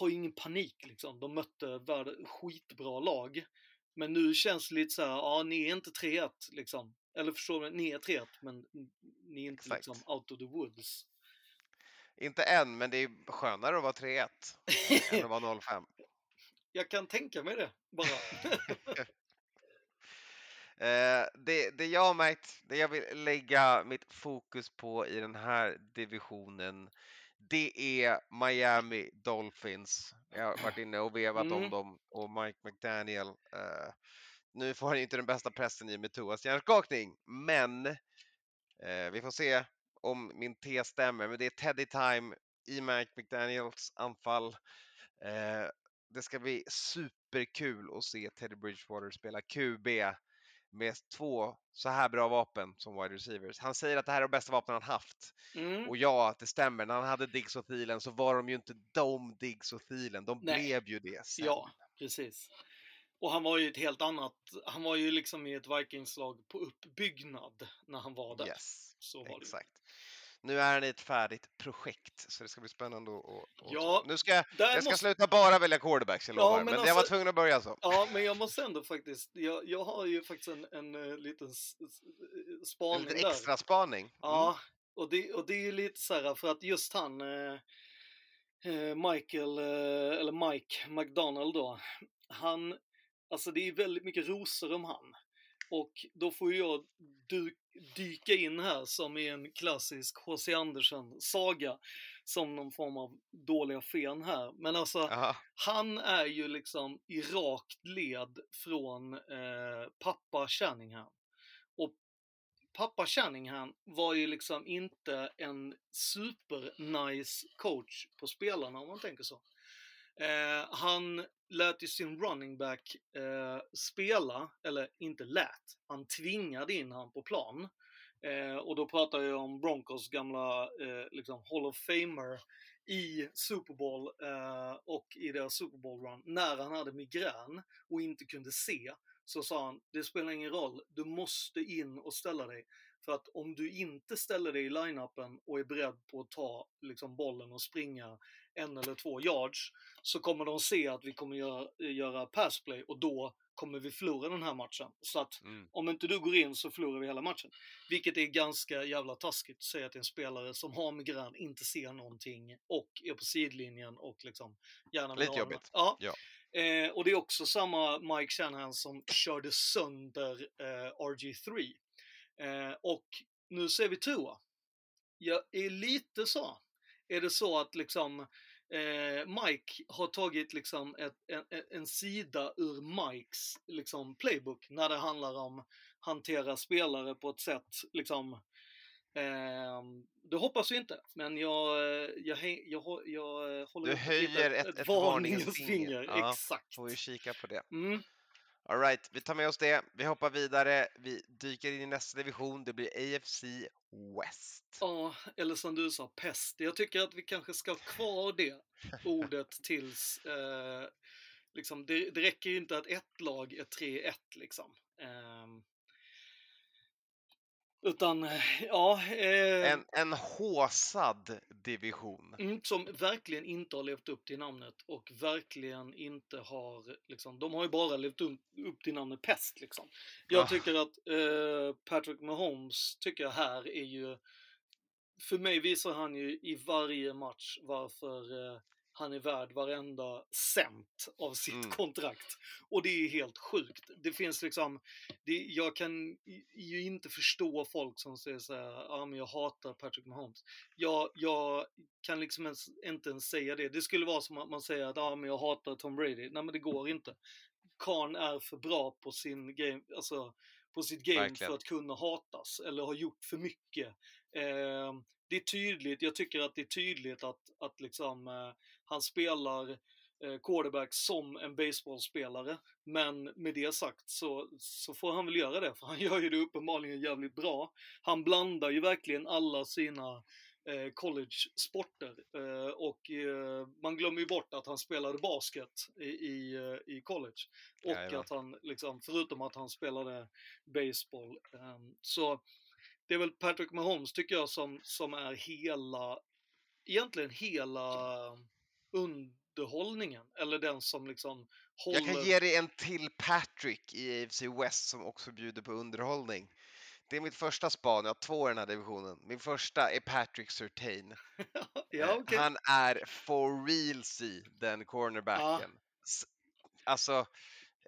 ha ingen panik liksom. De mötte värld, skitbra lag. Men nu känns det lite så här, ja ni är inte 3-1 liksom. Eller förstår du, ni är 3-1 men ni är inte Exakt. liksom out of the woods. Inte än, men det är skönare att vara 3-1 än att vara 0-5. Jag kan tänka mig det, bara. Eh, det, det jag har märkt, det jag vill lägga mitt fokus på i den här divisionen, det är Miami Dolphins. Jag har varit inne och vevat om Mm. dem och Mike McDaniel. Eh, nu får han inte den bästa pressen i med Tuas hjärnskakning, men eh, vi får se om min tes stämmer. Men det är Teddy time i Mike McDaniels anfall. Eh, det ska bli superkul att se Teddy Bridgewater spela QB med två så här bra vapen som wide receivers. Han säger att det här är de bästa vapnen han haft. Mm. Och ja, det stämmer. När han hade Diggs och Thielen så var de ju inte de Diggs och Thielen. De Nej. blev ju det sen. Ja, precis. Och han var ju ett helt annat, han var ju liksom i ett Vikingslag på uppbyggnad när han var där. Yes, Så var det exakt. Nu är han i ett färdigt projekt, så det ska bli spännande att, att Ja. Nu ska jag, Där ska måste- sluta bara välja quarterbacks, jag Ja, lovar. men men, jag var alltså- tvungen att börja så. Ja, men jag måste ändå faktiskt, jag, jag har ju faktiskt en, en eh, liten s- s- eh, En spaning liten där. extra spaning. Mm. Ja, och det, och det är ju lite så här för att just han, eh, eh, Michael, eh, eller Mike McDonald då, han, alltså det är väldigt mycket rosor om han. Och då får jag du, dyka in här som i en klassisk H.C. Andersen-saga, som någon form av dåliga fen här. Men alltså, Ja, han är ju liksom i rakt led från eh, pappa Shanahan. Och pappa Shanahan var ju liksom inte en super nice coach på spelarna om man tänker så. Eh, han lät ju sin running back eh, spela, eller inte lät, han tvingade in han på plan. Eh, och då pratar jag om Broncos gamla eh, liksom Hall of Famer i Super Bowl eh, och i deras Super Bowl run när han hade migrän och inte kunde se så sa han, det spelar ingen roll, du måste in och ställa dig. För att om du inte ställer dig i line-upen och är beredd på att ta liksom, bollen och springa en eller två yards så kommer de se att vi kommer göra, göra passplay och då kommer vi förlora den här matchen. Så att Mm. om inte du går in så förlorar vi hela matchen. Vilket är ganska jävla taskigt att säga till en spelare som har migrän, inte ser någonting och är på sidlinjen och liksom gärna Lite jobbigt. Ja. Ja. Eh, och det är också samma Mike Shanahan som körde sönder eh, RG3. Eh, och nu ser vi Tua. Jag är lite så. Är det så att liksom eh, Mike har tagit liksom ett, en, en- sida ur Mikes liksom playbook när det handlar om hantera spelare på ett sätt liksom eh, det hoppas vi inte, men jag, eh, jag, jag, hå- jag, eh, håller Du höjer litet- ett- ett varningens finger. Ja, Exakt. Får vi kika på det. Mm. Alright, vi tar med oss det. Vi hoppar vidare. Vi dyker in i nästa division. Det blir AFC West. Ja, eller som du sa, pest. Jag tycker att vi kanske ska ha kvar det ordet tills... Eh, liksom, det, det räcker ju inte att ett lag är 3-1 liksom. Eh, utan, eh, ja... Eh, En, en håsad division. Mm, som verkligen inte har levt upp till namnet och verkligen inte har, liksom, de har ju bara levt upp, upp till namnet pest liksom. Jag tycker att eh, Patrick Mahomes, tycker jag här är ju, för mig visar han ju i varje match varför eh, han är värd varenda cent av sitt Mm. kontrakt. Och det är helt sjukt. Det finns liksom, det, jag kan ju inte förstå folk som säger så här, ja men jag hatar Patrick Mahomes. Jag, jag kan liksom ens, inte ens säga det. Det skulle vara som att man säger att ja men jag hatar Tom Brady. Nej men det går inte. Karn är för bra på sin game, alltså på sitt game Verkligen. för att kunna hatas eller har gjort för mycket. Eh, det är tydligt, jag tycker att det är tydligt att, att liksom eh, han spelar eh, quarterback som en baseballspelare. Men med det sagt så, så får han väl göra det, för han gör ju det uppenbarligen jävligt bra. Han blandar ju verkligen alla sina eh, college-sporter. Eh, och eh, man glömmer ju bort att han spelade basket i, i, eh, i college. Och Jajamän. att han, liksom, förutom att han spelade baseball. ehm, så det är väl Patrick Mahomes tycker jag som, som är hela, egentligen hela underhållningen. Eller den som liksom håller... Jag kan ge dig en till Patrick i AFC West som också bjuder på underhållning. Det är mitt första span, jag har två i den här divisionen. Min första är Patrick Surtain. ja, Eh, okej. Han är for realsy, den cornerbacken. S- Alltså,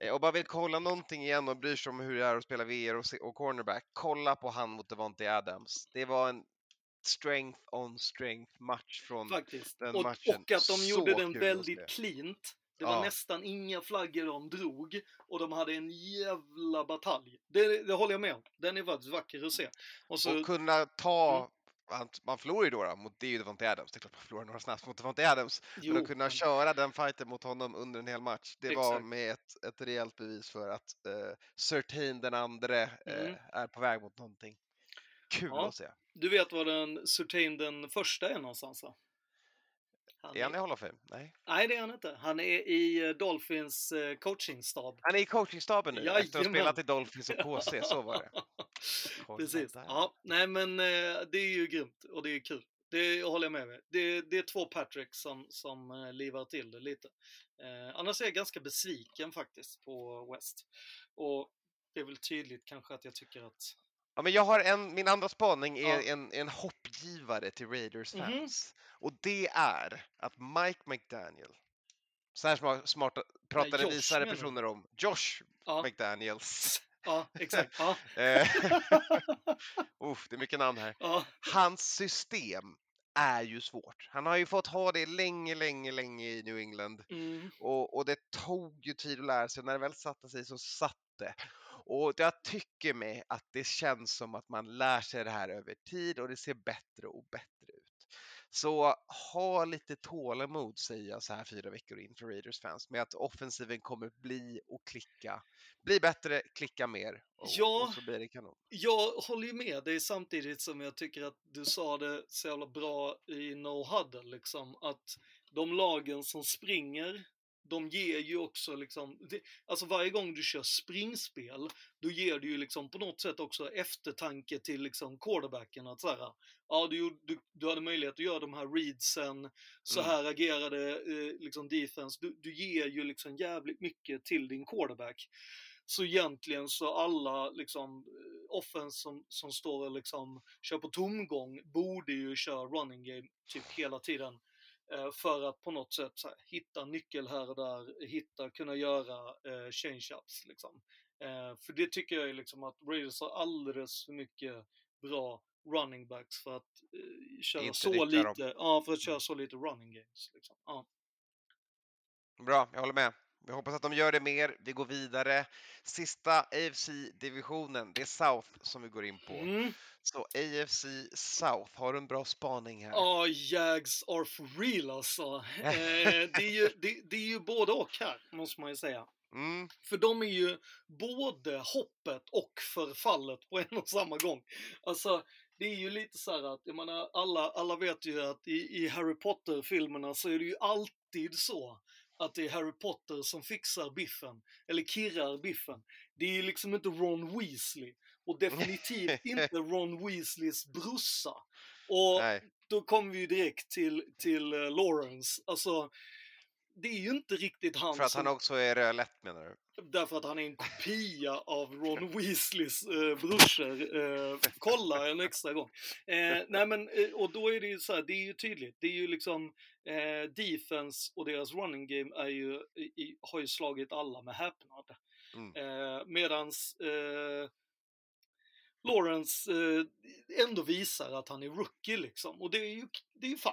eh, om man vill kolla någonting igen och bryr sig om hur det är att spela VR och, och cornerback, kolla på han mot Devontae Adams. Det var en strength on strength match från Faktiskt. den Och, matchen. och att de Så gjorde den väldigt cleant. Det var Ja. nästan inga flaggor de drog och de hade en jävla batalj. Det, det håller jag med om. Den är faktiskt vacker att se. Och så, Och kunna ta, Mm. man förlorar ju då, mot, det är ju Devontae Adams, det är klart man förlorar några snaps mot Devontae Adams, jo, men att kunna köra den fighten mot honom under en hel match, det var Exakt. med ett, ett rejält bevis för att uh, Certain den andre eh, Mm. är på väg mot någonting. Kul Ja. att se. Du vet var den Surtain den första är någonstans va? Han Är han i Hall of Fame? Nej. Nej, det är han inte. Han är i eh, Dolphins eh, coachingstab. Han är i coachingstaben nu efter att ha Jajamän. spelat i Dolphins och KC, så var det. Precis. Ja, nej men eh, det är ju grymt och det är kul. Det håller jag med mig. Det, det är två Patrick som, som livar till det lite. Eh, annars är jag ganska besviken faktiskt på West. Och det är väl tydligt kanske att jag tycker att... Ja, men jag har en, min andra spaning är Ja. en, en hoppgivare till Raiders Mhm. fans. Och det är att Mike McDaniel, så här smart, smarta, pratade Josh visare personer om, Josh Ja, McDaniels. ja exakt. Ja. Eh, Uff, det är mycket namn här. ja, Hans system är ju svårt. Han har ju fått ha det länge, länge, länge i New England. mm, Och, och det tog ju tid att lära sig när det väl satte sig så satt det. Och jag tycker mig att det känns som att man lär sig det här över tid och det ser bättre och bättre ut. Så ha lite tålamod säger jag så här fyra veckor in för Raiders fans med att offensiven kommer bli och klicka. Bli bättre, klicka mer och, Ja. och så blir det kanon. Jag håller ju med dig samtidigt som jag tycker att du sa det så jävla bra i No Huddle liksom att de lagen som springer de ger ju också liksom, det, alltså varje gång du kör springspel, då ger du ju liksom på något sätt också eftertanke till liksom quarterbacken att så här, ja du, du, du hade möjlighet att göra de här readsen, så Mm. här agerade eh, liksom defense, du, du ger ju liksom jävligt mycket till din quarterback. Så egentligen så alla liksom eh, offense som, som står och liksom kör på tomgång borde ju köra running game typ hela tiden. Eh, för att på något sätt här, hitta nyckel här och där, hitta, kunna göra eh, change-ups liksom. Eh, för det tycker jag är liksom att Raiders har alldeles för mycket bra running backs för att eh, köra Inte så lite, dem. Mm. ja för att köra så lite running games. Liksom. Ja. Bra, jag håller med. Vi hoppas att de gör det mer. Vi går vidare. Sista AFC-divisionen, det är South som vi går in på. Mm. Så AFC South, har du en bra spaning här? Ja, Jags are for real alltså. Eh, det, är ju, det, det är ju både och här, måste man ju säga. Mm, För de är ju både hoppet och förfallet på en och samma gång. Alltså, det är ju lite så här att, jag menar, alla, alla vet ju att i, i Harry Potter-filmerna så är det ju alltid så att det är Harry Potter som fixar biffen, eller kirrar biffen. Det är ju liksom inte Ron Weasley, och definitivt inte Ron Weasleys brorsa. Och nej. då kommer vi ju direkt till, till eh, Lawrence. Alltså, det är ju inte riktigt han För att som... han också är rödlätt menar du? Därför att han är en kopia av Ron Weasleys eh, brorsor. Eh, kolla en extra gång. Eh, nej men, eh, och då är det ju så här, det är ju tydligt. Det är ju liksom eh, defense och deras running game är ju, i, i- har ju slagit alla med häpnad. Mm. Eh, medans eh, Lawrence eh, ändå visar att han är rookie liksom. Och det är ju, det är ju fine.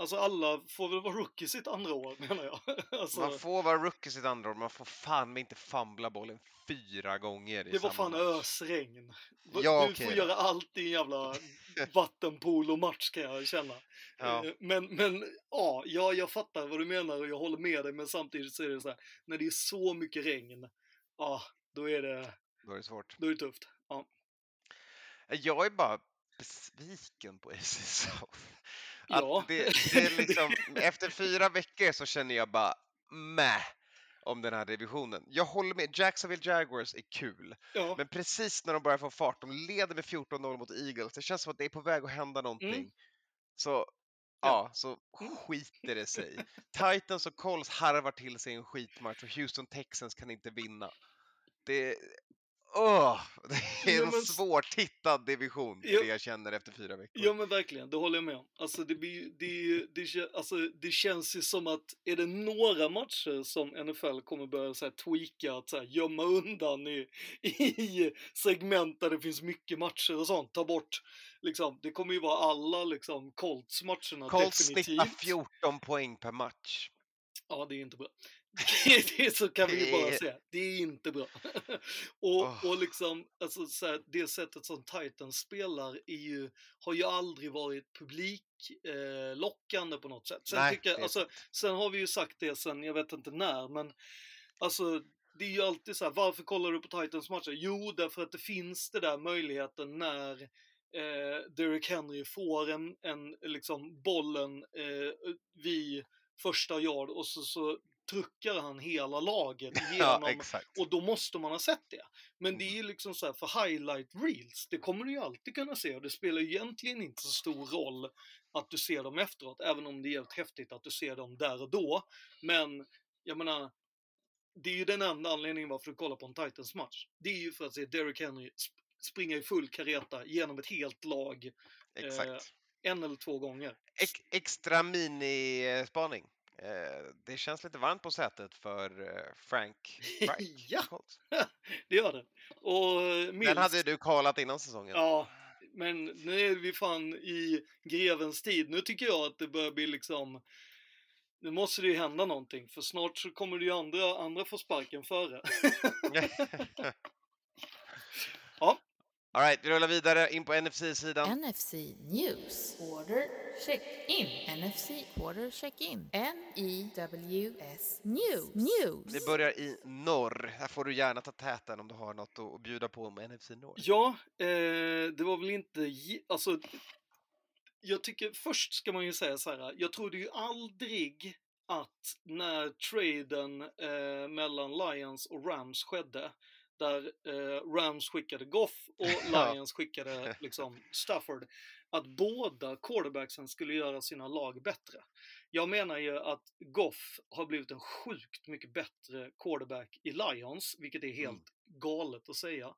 Alltså alla får väl vara rookie sitt andra år menar jag. alltså, Man får vara rookie sitt andra år, man får fan inte famla bollen fyra gånger i Det var fan samma ösregn. Ja, du okej får då. göra allt i en jävla vattenpolo-match kan jag känna. Ja. Eh, Men, men ja, ja, jag fattar vad du menar och jag håller med dig, men samtidigt så är det så här, när det är så mycket regn, ja, då är det, Då är det svårt. då är det tufft. Ja. Jag är bara besviken på AFC South. Att Ja. det, det är liksom, efter fyra veckor så känner jag bara meh om den här divisionen. Jag håller med, Jacksonville Jaguars är kul, ja. men precis när de börjar få fart, de leder med 14-0 mot Eagles, det känns som att det är på väg att hända någonting. Så Ja. ja, så Mm. skiter det sig. Titans och Colts harvar till sig en skitmatch och Houston Texans kan inte vinna. Det, åh, det är en men- svårtittad division, Ja. det jag känner efter fyra veckor. Ja men verkligen, det håller jag med om. Alltså det, blir, det, det, alltså det känns ju som att är det några matcher som NFL kommer börja så här, tweaka, att så här, gömma undan i, i segment där det finns mycket matcher och sånt, ta bort liksom, det kommer ju vara alla liksom Colts-matcherna Colts snittar definitivt. 14 poäng per match. Ja, det är inte bra. Det så kan vi ju bara säga. Det är inte bra. och, Åh. och liksom, alltså så här, det sättet som Titans spelar är ju, har ju aldrig varit publiklockande eh, på något sätt. Sen, Nej, tycker jag, alltså, sen har vi ju sagt det sen, jag vet inte när, men alltså det är ju alltid så här, varför kollar du på Titans matcher? Jo, därför att det finns det där möjligheten när eh, Derrick Henry får en, en liksom bollen eh, vid första yard och så, så truckar han hela laget Ja, igenom exakt. och då måste man ha sett det. Men det är ju liksom så här för highlight reels, det kommer du ju alltid kunna se och det spelar ju egentligen inte så stor roll att du ser dem efteråt, även om det är helt häftigt att du ser dem där och då. Men jag menar, det är ju den enda anledningen varför du kollar på en Titans match. Det är ju för att se Derrick Henry sp- springa i full kareta genom ett helt lag exakt. en eller två gånger. Ex- extra minispaning. Eh, det känns lite varmt på sätet för eh, Frank Reich. Ja. Det gör det. Och Mills, Den hade du kallat innan säsongen. Ja, men nu är vi fan i grevens tid. Nu tycker jag att det börjar bli liksom... Nu måste det ju hända någonting, för snart så kommer det ju andra, andra få sparken före. Alright, vi rullar vidare in på NFC-sidan. NFC News. Quarter check-in. NFC Quarter check-in. N-E-W-S News. News. Vi börjar i norr. Här får du gärna ta täten om du har något att bjuda på med NFC norr. Ja, eh, det var väl inte... Alltså, jag tycker först ska man ju säga så här. Jag trodde ju aldrig att när traden eh, mellan Lions och Rams skedde, där eh, Rams skickade Goff och. Lions skickade liksom Stafford, att båda quarterbacksen skulle göra sina lag bättre. Jag menar ju att Goff har blivit en sjukt mycket bättre quarterback i Lions, vilket är helt Mm. galet att säga.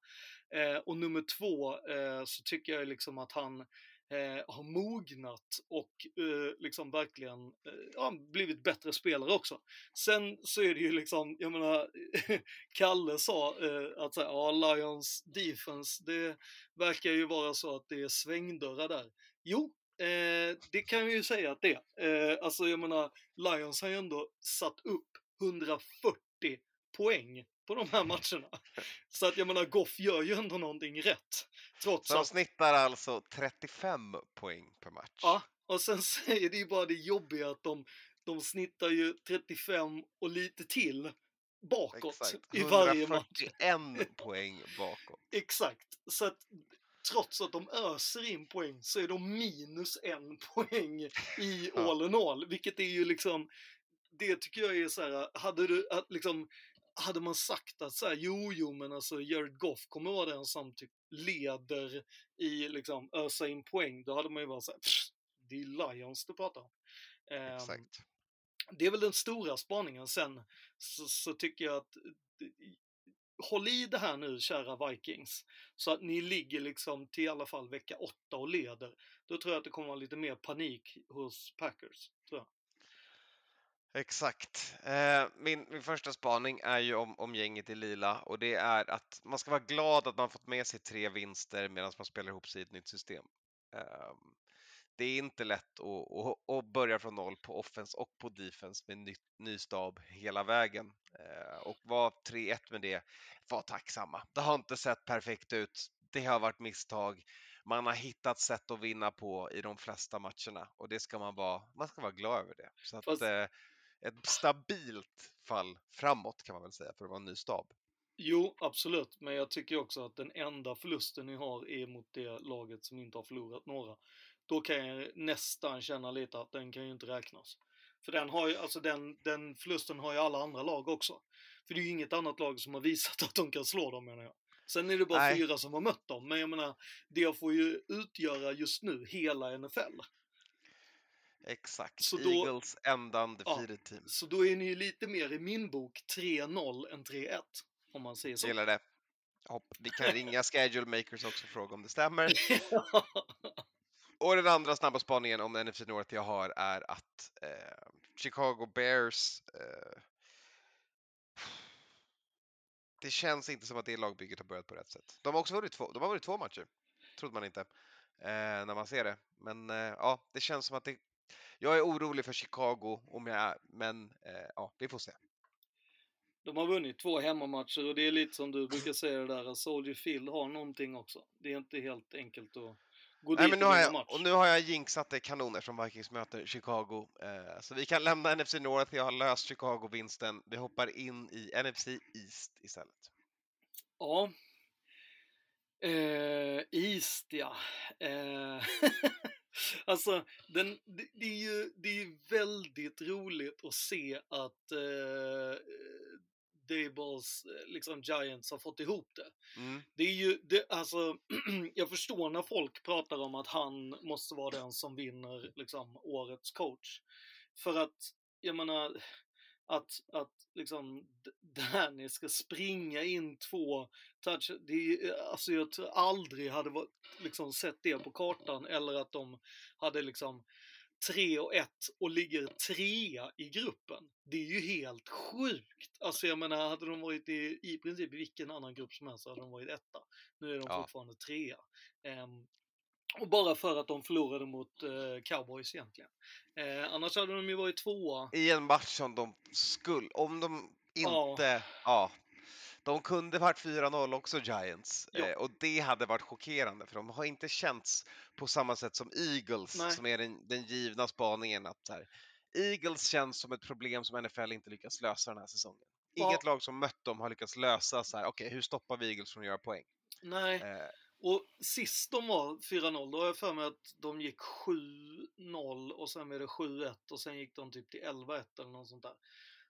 Eh, och nummer två eh, så tycker jag liksom att han eh, har mognat och eh, liksom verkligen eh, ja, blivit bättre spelare också. Sen så är det ju liksom, jag menar, Kalle sa eh, att så här, ja, Lions defense, det verkar ju vara så att det är svängdörrar där. Jo, eh, det kan vi ju säga att det är. Eh, alltså jag menar, Lions har ju ändå satt upp 140 poäng på de här matcherna. Så att jag menar, Goff gör ju ändå någonting rätt. Trots Så de att snittar alltså 35 poäng per match. Ja, och sen säger det ju bara det jobbiga att de, de snittar ju 35 och lite till bakåt Exakt. i varje match. 141 poäng bakåt. Exakt. Så att trots att de öser in poäng så är de minus en poäng i all in all. Vilket är ju liksom, det tycker jag är så här, hade du, att liksom, hade man sagt att så här, jo, jo, men alltså Jared Goff kommer vara den som typ leder i liksom ösa in poäng, då hade man ju bara så här, "Pff, det är Lions du pratar om. Ehm, Exakt. det är väl den stora spaningen. Sen så, så tycker jag att eh, håll i det här nu, kära Vikings, så att ni ligger liksom till i alla fall vecka åtta och leder. Då tror jag att det kommer vara lite mer panik hos Packers, tror jag. Exakt. Eh, min, min första spaning är ju om, om gänget i lila och det är att man ska vara glad att man fått med sig tre vinster medan man spelar ihop sig i ett nytt system. Ehm, det är inte lätt att, att, att börja från noll på offense och på defense med ny, ny stab hela vägen. Eh, och vara 3-1 med det, var tacksamma. Det har inte sett perfekt ut. Det har varit misstag. Man har hittat sätt att vinna på i de flesta matcherna och det ska man vara, man ska vara glad över det. Så att, Fast- eh, ett stabilt fall framåt kan man väl säga för att vara en ny stab. Jo, absolut, men jag tycker också att den enda förlusten ni har är mot det laget som inte har förlorat några. Då kan jag nästan känna lite att den kan ju inte räknas. För den, har ju, alltså den, den förlusten har ju alla andra lag också. För det är ju inget annat lag som har visat att de kan slå dem menar jag. Sen är det bara Nej. fyra som har mött dem, men jag menar, det får ju utgöra just nu hela NFL. Exakt. Så då- Eagles enda undefeated team. Så då är ni ju lite mer i min bok 3-0 än 3-1. Om man säger så. Gillar det. Hopp. Vi kan ringa schedule makers också och fråga om det stämmer. Och den andra snabba spaningen om NFC North jag har är att eh, Chicago Bears eh, det känns inte som att det lagbygget har börjat på rätt sätt. De har också vunnit två, de har vunnit två matcher. Trodde man inte. Eh, när man ser det. Men eh, ja, det känns som att det... Jag är orolig för Chicago, om jag är, men eh, ja, vi får se. De har vunnit två hemmamatcher och det är lite som du brukar säga det där att Soldier Field har någonting också. Det är inte helt enkelt att gå Nej, dit men nu och har jag, match. och nu har jag jinxat det kanon eftersom Vikings möter Chicago. Eh, så vi kan lämna NFC North, jag har löst Chicago-vinsten. Vi hoppar in i NFC East istället. Ja. Eh, East, ja. Eh, alltså, den, det, det är ju det är ju väldigt roligt att se att eh, Dables, eh, liksom Giants har fått ihop det. Mm. Det är ju, det, alltså, jag förstår när folk pratar om att han måste vara den som vinner liksom, årets coach. För att, jag menar, att, att liksom Danny ska springa in två touch, det är, alltså jag tror aldrig hade varit, liksom, sett det på kartan eller att de hade liksom 3 och 1 och ligger trea i gruppen. Det är ju helt sjukt. Alltså jag menar, hade de varit i, i princip vilken annan grupp som helst så hade de varit etta. Nu är de Ja. fortfarande trea. Ehm, och bara för att de förlorade mot eh, cowboys egentligen. Eh, annars hade de ju varit tvåa. I en match som de skulle, om de Ja. inte, ja. de kunde varit 4-0 också Giants Ja. eh, och det hade varit chockerande för de har inte känts på samma sätt som Eagles Nej. som är den, den givna spaningen att här, Eagles känns som ett problem som NFL inte lyckas lösa den här säsongen. Ja. Inget lag som mött dem har lyckats lösa så här, okej hur stoppar vi Eagles från att göra poäng? Nej, Eh, och sist de var 4-0, då har jag för mig att de gick 7-0 och sen blev det 7-1 och sen gick de typ till 11-1 eller något sånt där.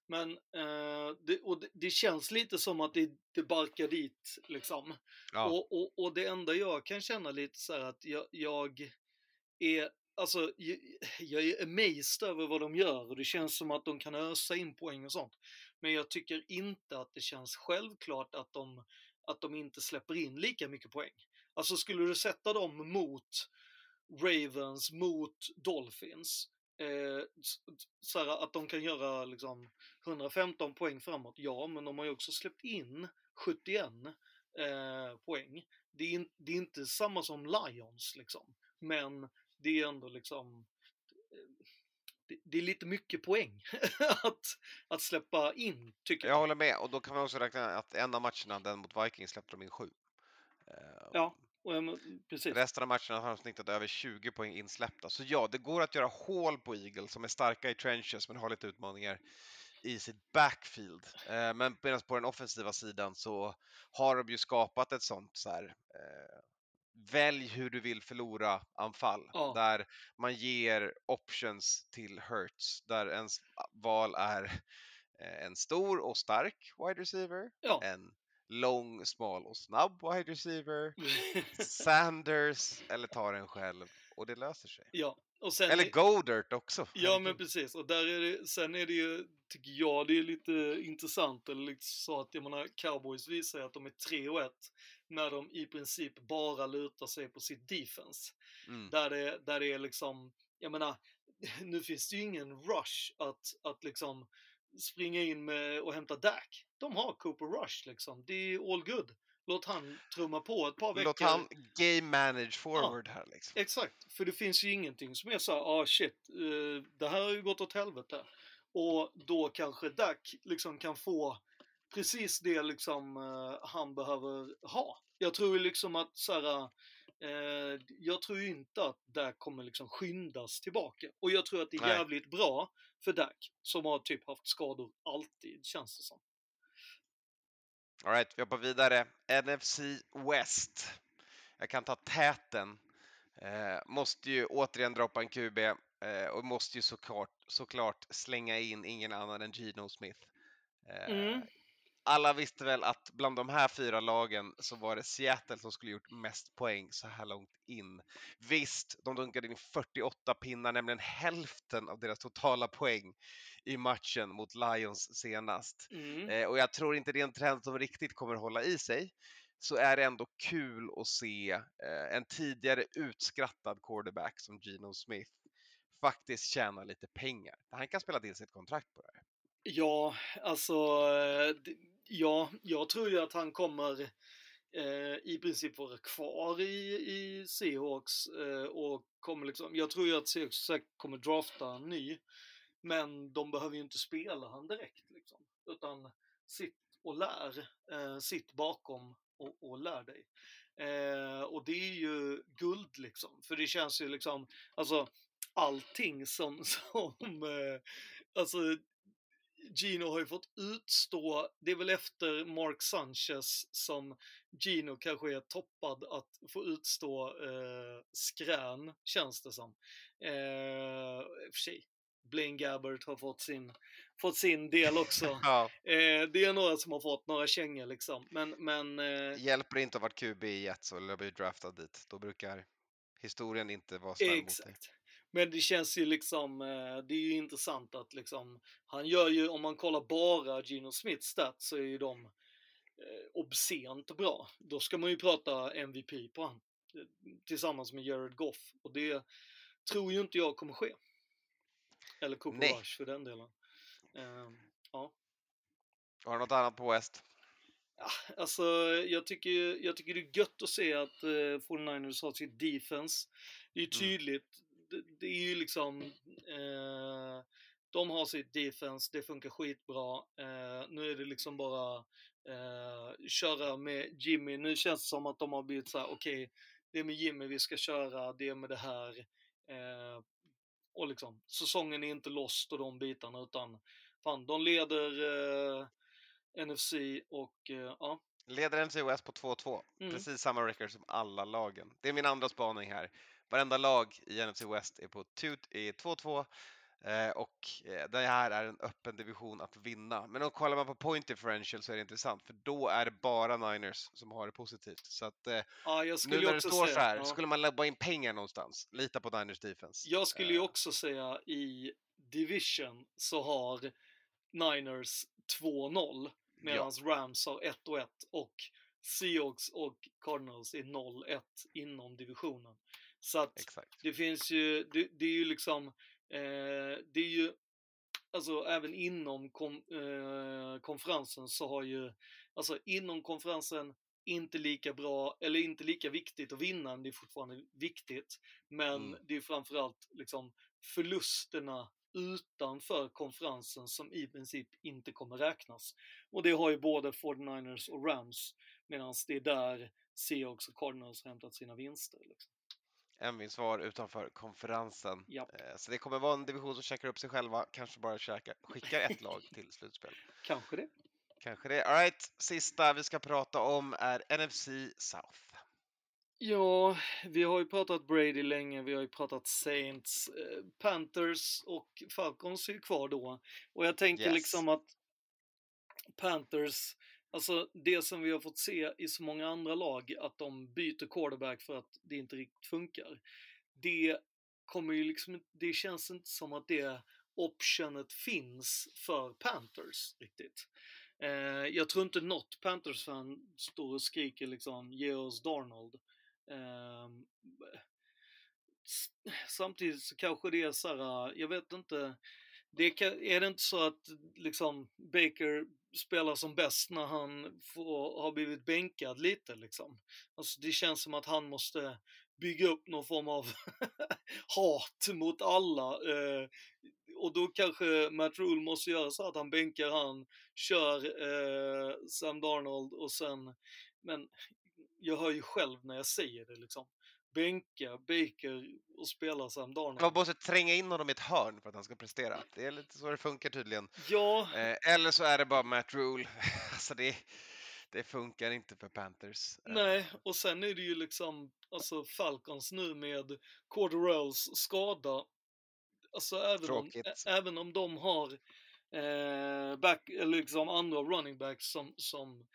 Men eh, det, och det, det känns lite som att det, det barkar dit liksom. ja. Och, och, och det enda jag kan känna lite så här att jag, jag är Alltså, jag, jag är amazed över vad de gör och det känns som att de kan ösa in poäng och sånt. Men jag tycker inte att det känns självklart att de, att de inte släpper in lika mycket poäng. Alltså skulle du sätta dem mot Ravens, mot Dolphins, eh, så här, att de kan göra liksom 115 poäng framåt, ja, men de har ju också släppt in 71 eh, poäng. Det är, in, det är inte samma som Lions liksom, men det är ändå liksom eh, det, är lite mycket poäng att, att släppa in, tycker Jag jag. håller med och då kan man också räkna att en av matcherna, den mot Vikings, släppte de in sju. Eh, Ja, ja. Resten av matcherna har de snittat över 20 poäng insläppta. Så ja, det går att göra hål på Eagles som är starka i trenches men har lite utmaningar i sitt backfield. Eh, men medan på den offensiva sidan så har de ju skapat ett sånt så här, eh, välj hur du vill förlora anfall Ja. där man ger options till Hurts där ens val är eh, en stor och stark wide receiver, Ja. en lång, smal och snabb wide receiver Sanders eller ta den själv och det löser sig. ja, och sen... Eller Godert också. Ja men precis, och där är det, sen är det ju, tycker jag, det är lite intressant, eller lite så att jag menar, cowboys visar ju att de är 3 och 1 när de i princip bara lutar sig på sitt defense. Mm. Där det, där det är liksom, jag menar, nu finns det ju ingen rush att, att liksom springa in med och hämta Dak. De har Cooper Rush liksom, det är all good. Låt han trumma på ett par veckor. Låt han game manage forward här liksom. Exakt, för det finns ju ingenting som är så här, ah shit, eh, det här har ju gått åt helvete. Och då kanske Dak liksom kan få precis det liksom eh, han behöver ha. Jag tror ju liksom att så här, eh, jag tror ju inte att Dak kommer liksom skyndas tillbaka. Och jag tror att det är Nej. jävligt bra för Dak, som har typ haft skador alltid, känns det som. All right, vi hoppar vidare. NFC West. Jag kan ta täten. Eh, måste ju återigen droppa en QB eh, och måste ju såklart, såklart slänga in ingen annan än Gino Smith. Eh, Mm. Alla visste väl att bland de här fyra lagen så var det Seattle som skulle gjort mest poäng så här långt in. Visst, de dunkade in 48 pinnar, nämligen hälften av deras totala poäng i matchen mot Lions senast. Mm. Eh, och jag tror inte det är en trend som riktigt kommer hålla i sig. Så är det ändå kul att se eh, en tidigare utskrattad quarterback som Geno Smith faktiskt tjäna lite pengar. Han kan spela till sitt kontrakt på det här. Ja, alltså, eh, ja, jag tror ju att han kommer eh, i princip vara kvar i, i Seahawks eh, och kommer liksom, jag tror ju att Seahawks säkert kommer drafta en ny, men de behöver ju inte spela han direkt liksom, utan sitt och lär, eh, sitt bakom och, och lär dig. Eh, och det är ju guld liksom, för det känns ju liksom, alltså allting som, som eh, alltså Gino har ju fått utstå, det är väl efter Mark Sanchez som Gino kanske är toppad att få utstå eh, skrän, känns det som. Eh, för sig, Blaine Gabbert har fått sin, fått sin del också. Ja, Eh, det är några som har fått några kängor liksom, men, men eh, hjälper det inte att ha varit QB i Jets eller bli draftad dit. Då brukar historien inte vara snäll mot dig. Men det känns ju liksom, eh, det är ju intressant att liksom, han gör ju, om man kollar bara Gino Smiths stats så är ju de eh, obscent bra. Då ska man ju prata MVP på han. eh, Tillsammans med Jared Goff. Och det tror ju inte jag kommer ske. Eller Cooper Nej. Rush för den delen. Eh, ja. Har du något annat på West? Ja, alltså, jag tycker, jag tycker det är gött att se att eh, 49ers har sitt defense. Det är ju Mm. Det, är ju liksom... Eh, de har sitt defense, det funkar skitbra. Eh, nu är det liksom bara eh, köra med Jimmy. Nu känns det som att de har blivit så här: okej, det är med Jimmy vi ska köra, det är med det här. Eh, och liksom, säsongen är inte lost och de bitarna, utan fan, de leder eh, NFC och eh, ja. Leder NFC West på 2-2. Mm. Precis samma record som alla lagen. Det är min andra spaning här. Varenda lag i NFC West är på tu- är 2-2 eh, och eh, det här är en öppen division att vinna. Men om kollar man på point differential så är det intressant för då är det bara Niners som har det positivt. Så att eh, ja jag nu när det står säga, så här, ja. skulle man lägga in pengar någonstans, lita på Niners defense. Jag skulle ju också säga i division så har Niners 2-0 medan Rams har 1-1 och Seahawks och Cardinals är 0-1 inom divisionen. Så att Exakt. det finns ju, det, det är ju liksom, eh, det är ju, alltså även inom kom, eh, konferensen så har ju, alltså inom konferensen inte lika bra, eller inte lika viktigt att vinna, det är fortfarande viktigt. Men Mm. det är framförallt liksom förlusterna utanför konferensen som i princip inte kommer räknas. Och det har ju både 49ers och Rams, medan det är där Seahawks och Cardinals har hämtat sina vinster. Liksom. En vinst var utanför konferensen. Japp. Eh, Så det kommer vara en division som checkar upp sig själva, kanske bara käkar, skickar ett lag till slutspel. Kanske det. Kanske det. All right, sista vi ska prata om är NFC South. Ja, vi har ju pratat Brady länge, vi har ju pratat Saints, eh, Panthers och Falcons är ju kvar då. Och jag tänker Yes. liksom att Panthers, alltså det som vi har fått se i så många andra lag, att de byter quarterback för att det inte riktigt funkar. Det kommer ju liksom det känns inte som att det optionet finns för Panthers riktigt. Eh, jag tror inte något Panthers-fan står och skriker liksom ge oss Darnold. Eh, samtidigt så kanske det är så här, jag vet inte. Det kan, är det inte så att liksom Baker spelar som bäst när han får, har blivit bänkad lite liksom? Alltså det känns som att han måste bygga upp någon form av hat mot alla. Eh, och då kanske Matt Rule måste göra så att han bänkar han, kör eh, Sam Darnold och sen, men jag hör ju själv när jag säger det liksom. Bänka Baker och spela Sam Darnold. Man måste tränga in honom i ett hörn för att han ska prestera. Det är lite så det funkar tydligen. Ja, Eh, eller så är det bara Matt Rule. alltså det, det funkar inte för Panthers. Eh, nej, och sen är det ju liksom, alltså Falcons nu med Corderells skada. Alltså även om, Tråkigt. ä- även om de har eh, back, liksom andra running backs som, som,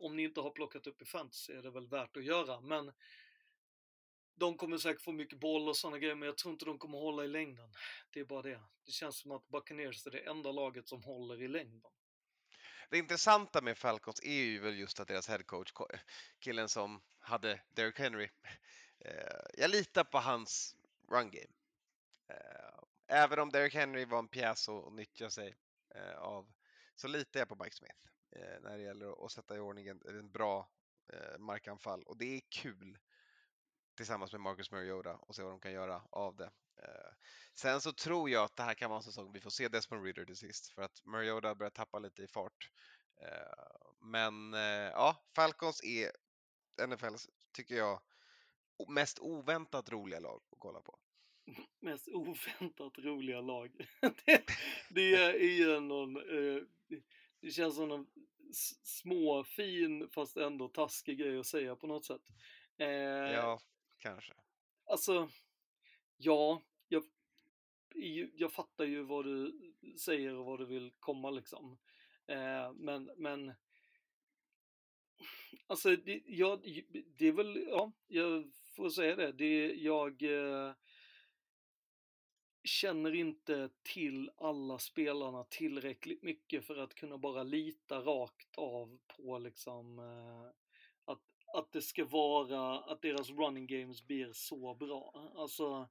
om ni inte har plockat upp i fantasy är det väl värt att göra, men de kommer säkert få mycket boll och sådana grejer, men jag tror inte de kommer hålla i längden. Det är bara det. Det känns som att Buccaneers är det enda laget som håller i längden. Det intressanta med Falcons är ju väl just att deras headcoach, killen som hade Derrick Henry, eh, jag litar på hans run game. Eh, även om Derrick Henry var en pjäs att nyttja sig eh, av så litar jag på Mike Smith när det gäller att- sätta i ordning en, en bra markanfall och det är kul tillsammans med Marcus Mariota och se vad de kan göra av det. Eh, Sen så tror jag att det här kan vara en säsong vi får se Desmond Ridder till sist för att Mariota börjar tappa lite i fart. Eh, Men eh, ja, Falcons är NFLs, tycker jag, mest oväntat roliga lag att kolla på. mest oväntat roliga lag. det, det är ju någon, det känns som en s- små, fin fast ändå taskig grej att säga på något sätt. Eh, Ja, kanske. Alltså, ja, jag, jag fattar ju vad du säger och vad du vill komma liksom. Eh, men, men Alltså, det, ja, det är väl, ja, jag får säga det. det jag eh, känner inte till alla spelarna tillräckligt mycket för att kunna bara lita rakt av på liksom eh, att, det ska vara, att deras running games blir så bra. Alltså,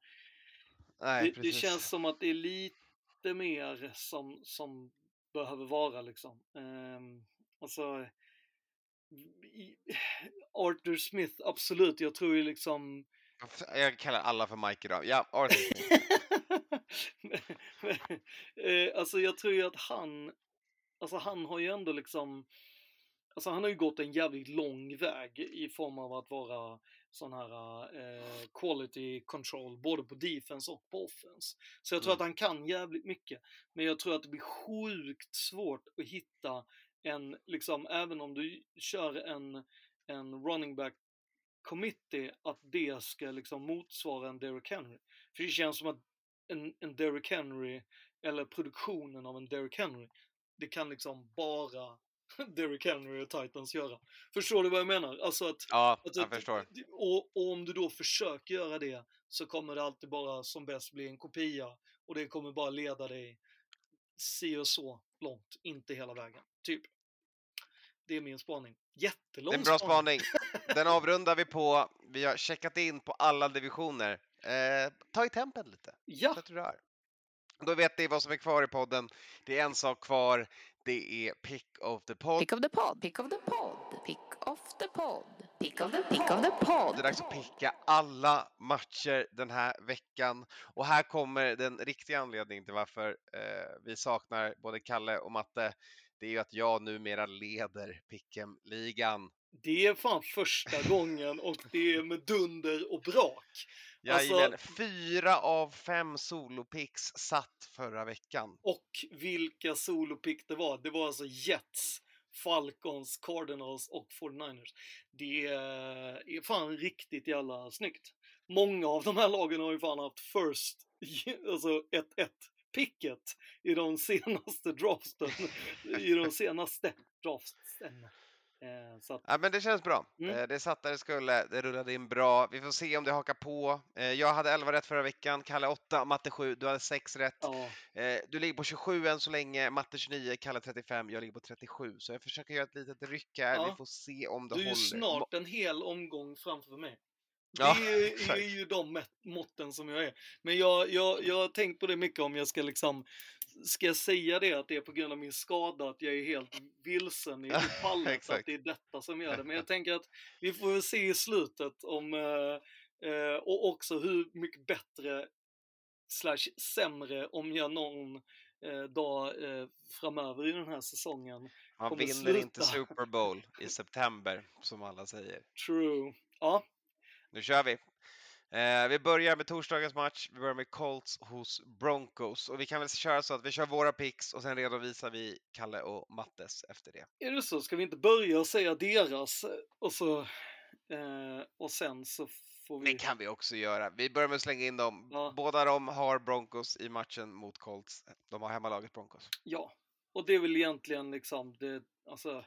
Nej, det, det känns som att det är lite mer som, som behöver vara liksom. Um, alltså, Arthur Smith, absolut, jag tror ju liksom Jag kallar alla för Mike idag. Ja, Arthur Smith. eh, alltså jag tror ju att han, alltså han har ju ändå liksom, alltså han har ju gått en jävligt lång väg i form av att vara sån här eh, quality control både på defense och på offense. Så jag tror Mm. att han kan jävligt mycket. Men jag tror att det blir sjukt svårt att hitta en, liksom, även om du kör en, en running back committee, att det ska liksom motsvara en Derrick Henry. För det känns som att en, en Derrick Henry, eller produktionen av en Derrick Henry, det kan liksom bara Derrick Henry och Titans göra. Förstår du vad jag menar? Alltså att Ja, att- jag att- förstår. och, och om du då försöker göra det så kommer det alltid bara som bäst bli en kopia och det kommer bara leda dig si och så långt, inte hela vägen. Typ. Det är min spaning. Det Jättelång är en bra spaning. Den avrundar vi på. Vi har checkat in på alla divisioner. Eh, ta i tempen lite. Ja, Så att du rör. Då vet ni vad som är kvar i podden. Det är en sak kvar. Det är Pick of the Pod. Pick of the pod, pick of the pod, pick of the pod, pick of the pick of the pod. Det är dags att picka alla matcher den här veckan. Och här kommer den riktiga anledningen till varför eh, vi saknar både Kalle och Matte. Det är ju att jag numera leder Pick'em-ligan. det är fan första gången och det är med dunder och brak. Alltså- Jajamän, fyra av fem solopicks satt förra veckan. Och vilka solopick det var. Det var alltså Jets, Falcons, Cardinals och 49ers. Det är fan riktigt jävla snyggt. Många av de här lagen har ju fan haft first, alltså 1-1 picket i de senaste draften. I de senaste draften. Eh, så att, Ja, men det känns bra. Mm. Eh, Det satt där det skulle, det rullade in bra. Vi får se om det hakar på. Eh, Jag hade 11 rätt förra veckan, Kalle 8, Matte 7, du hade 6 rätt. Eh, Du ligger på 27 än så länge, Matte 29, Kalle 35, jag ligger på 37. Så jag försöker göra ett litet ryck här, Ja. vi får se om det Du är ju håller. snart en hel omgång framför mig. Det Ja, är, ju- är ju de måtten som jag är. Men jag, jag, jag har tänkt på det mycket om jag ska liksom Ska jag säga det att det är på grund av min skada att jag är helt vilsen i pallet, att det är detta som gör det. Men jag tänker att vi får väl se i slutet om eh, eh, och också hur mycket bättre slash sämre om jag någon eh, dag eh, framöver i den här säsongen. Man vinner inte. Super Bowl i september, som alla säger. True. Ja, Nu kör vi! Eh, vi börjar med torsdagens match. Vi börjar med Colts hos Broncos. Och vi kan väl köra så att vi kör våra picks och sen redovisar vi Kalle och Mattes efter det. Är det så? Ska vi inte börja säga deras eh, och så eh, och sen så får vi... Det kan vi också göra. Vi börjar med att slänga in dem. Ja. Båda de har Broncos i matchen mot Colts. De har hemmalaget Broncos. Ja, och det är väl egentligen liksom det, alltså,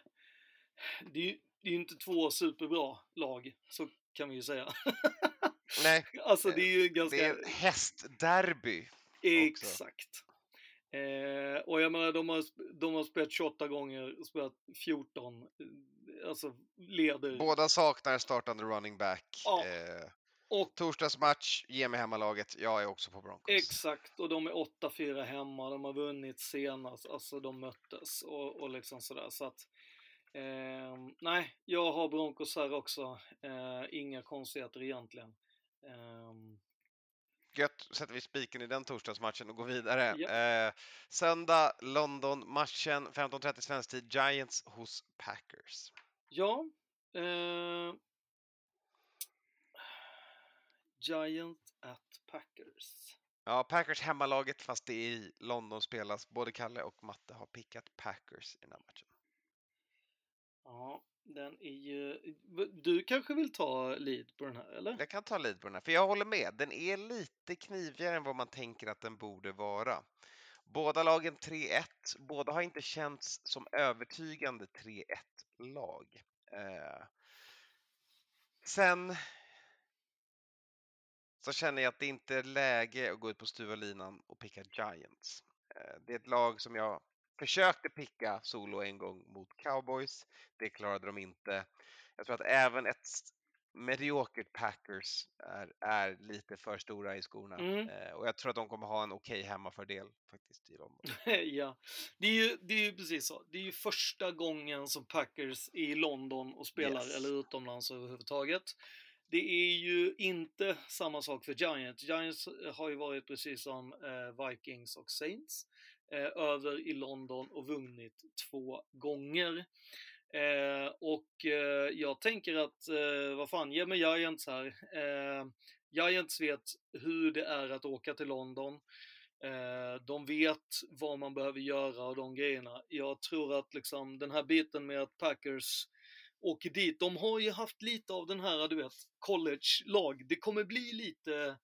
det är ju det är ju inte två superbra lag, så kan vi ju säga. Nej, alltså det är ju ganska... det är hästderby. Exakt. Eh, och jag menar, de har, de har spelat 28 gånger, spelat 14, eh, alltså leder. Båda saknar startande running back. Ja. Eh, Och torsdagsmatch, ge mig hemmalaget. Jag är också på Broncos. Exakt, och de är 8-4 hemma, de har vunnit senast, alltså de möttes och, och liksom sådär. Så att, ehm, nej, jag har Broncos här också. Eh, inga konstigheter egentligen. Ehm, Gött, sätter vi spiken i den torsdagsmatchen och går vidare. Ja. Eh, söndag, London-matchen, 15.30 svensk tid, Giants hos Packers. ja. Eh, Giant at Packers. Ja, Packers hemmalaget fast det är i London spelas. Både Kalle och Matte har pickat Packers i den här matchen. Ja, den är ju... Du kanske vill ta lead på den här, eller? Jag kan ta lead på den här, för jag håller med. Den är lite knivigare än vad man tänker att den borde vara. Båda lagen 3-1. Båda har inte känts som övertygande 3-1-lag. Eh. Sen så känner jag att det inte är läge att gå ut på stuva linan och picka Giants. Eh, Det är ett lag som jag försökte picka solo en gång mot Cowboys. Det klarade de inte. Jag tror att även ett mediokert Packers är, är lite för stora i skorna. Mm. Eh, och jag tror att de kommer ha en okej hemmafördel faktiskt i London. ja, det är, ju, det är ju precis så. Det är ju första gången som Packers är i London och spelar, Yes. eller utomlands överhuvudtaget. det är ju inte samma sak för Giants. Giants har ju varit precis som eh, Vikings och Saints eh, över i London och vunnit två gånger. Eh, och eh, jag tänker att, eh, vad fan, ge mig Giants här. Eh, Giants vet hur det är att åka till London. Eh, de vet vad man behöver göra och de grejerna. Jag tror att liksom den här biten med att Packers åker dit, de har ju haft lite av den här, du vet, college-lag. Det kommer bli lite,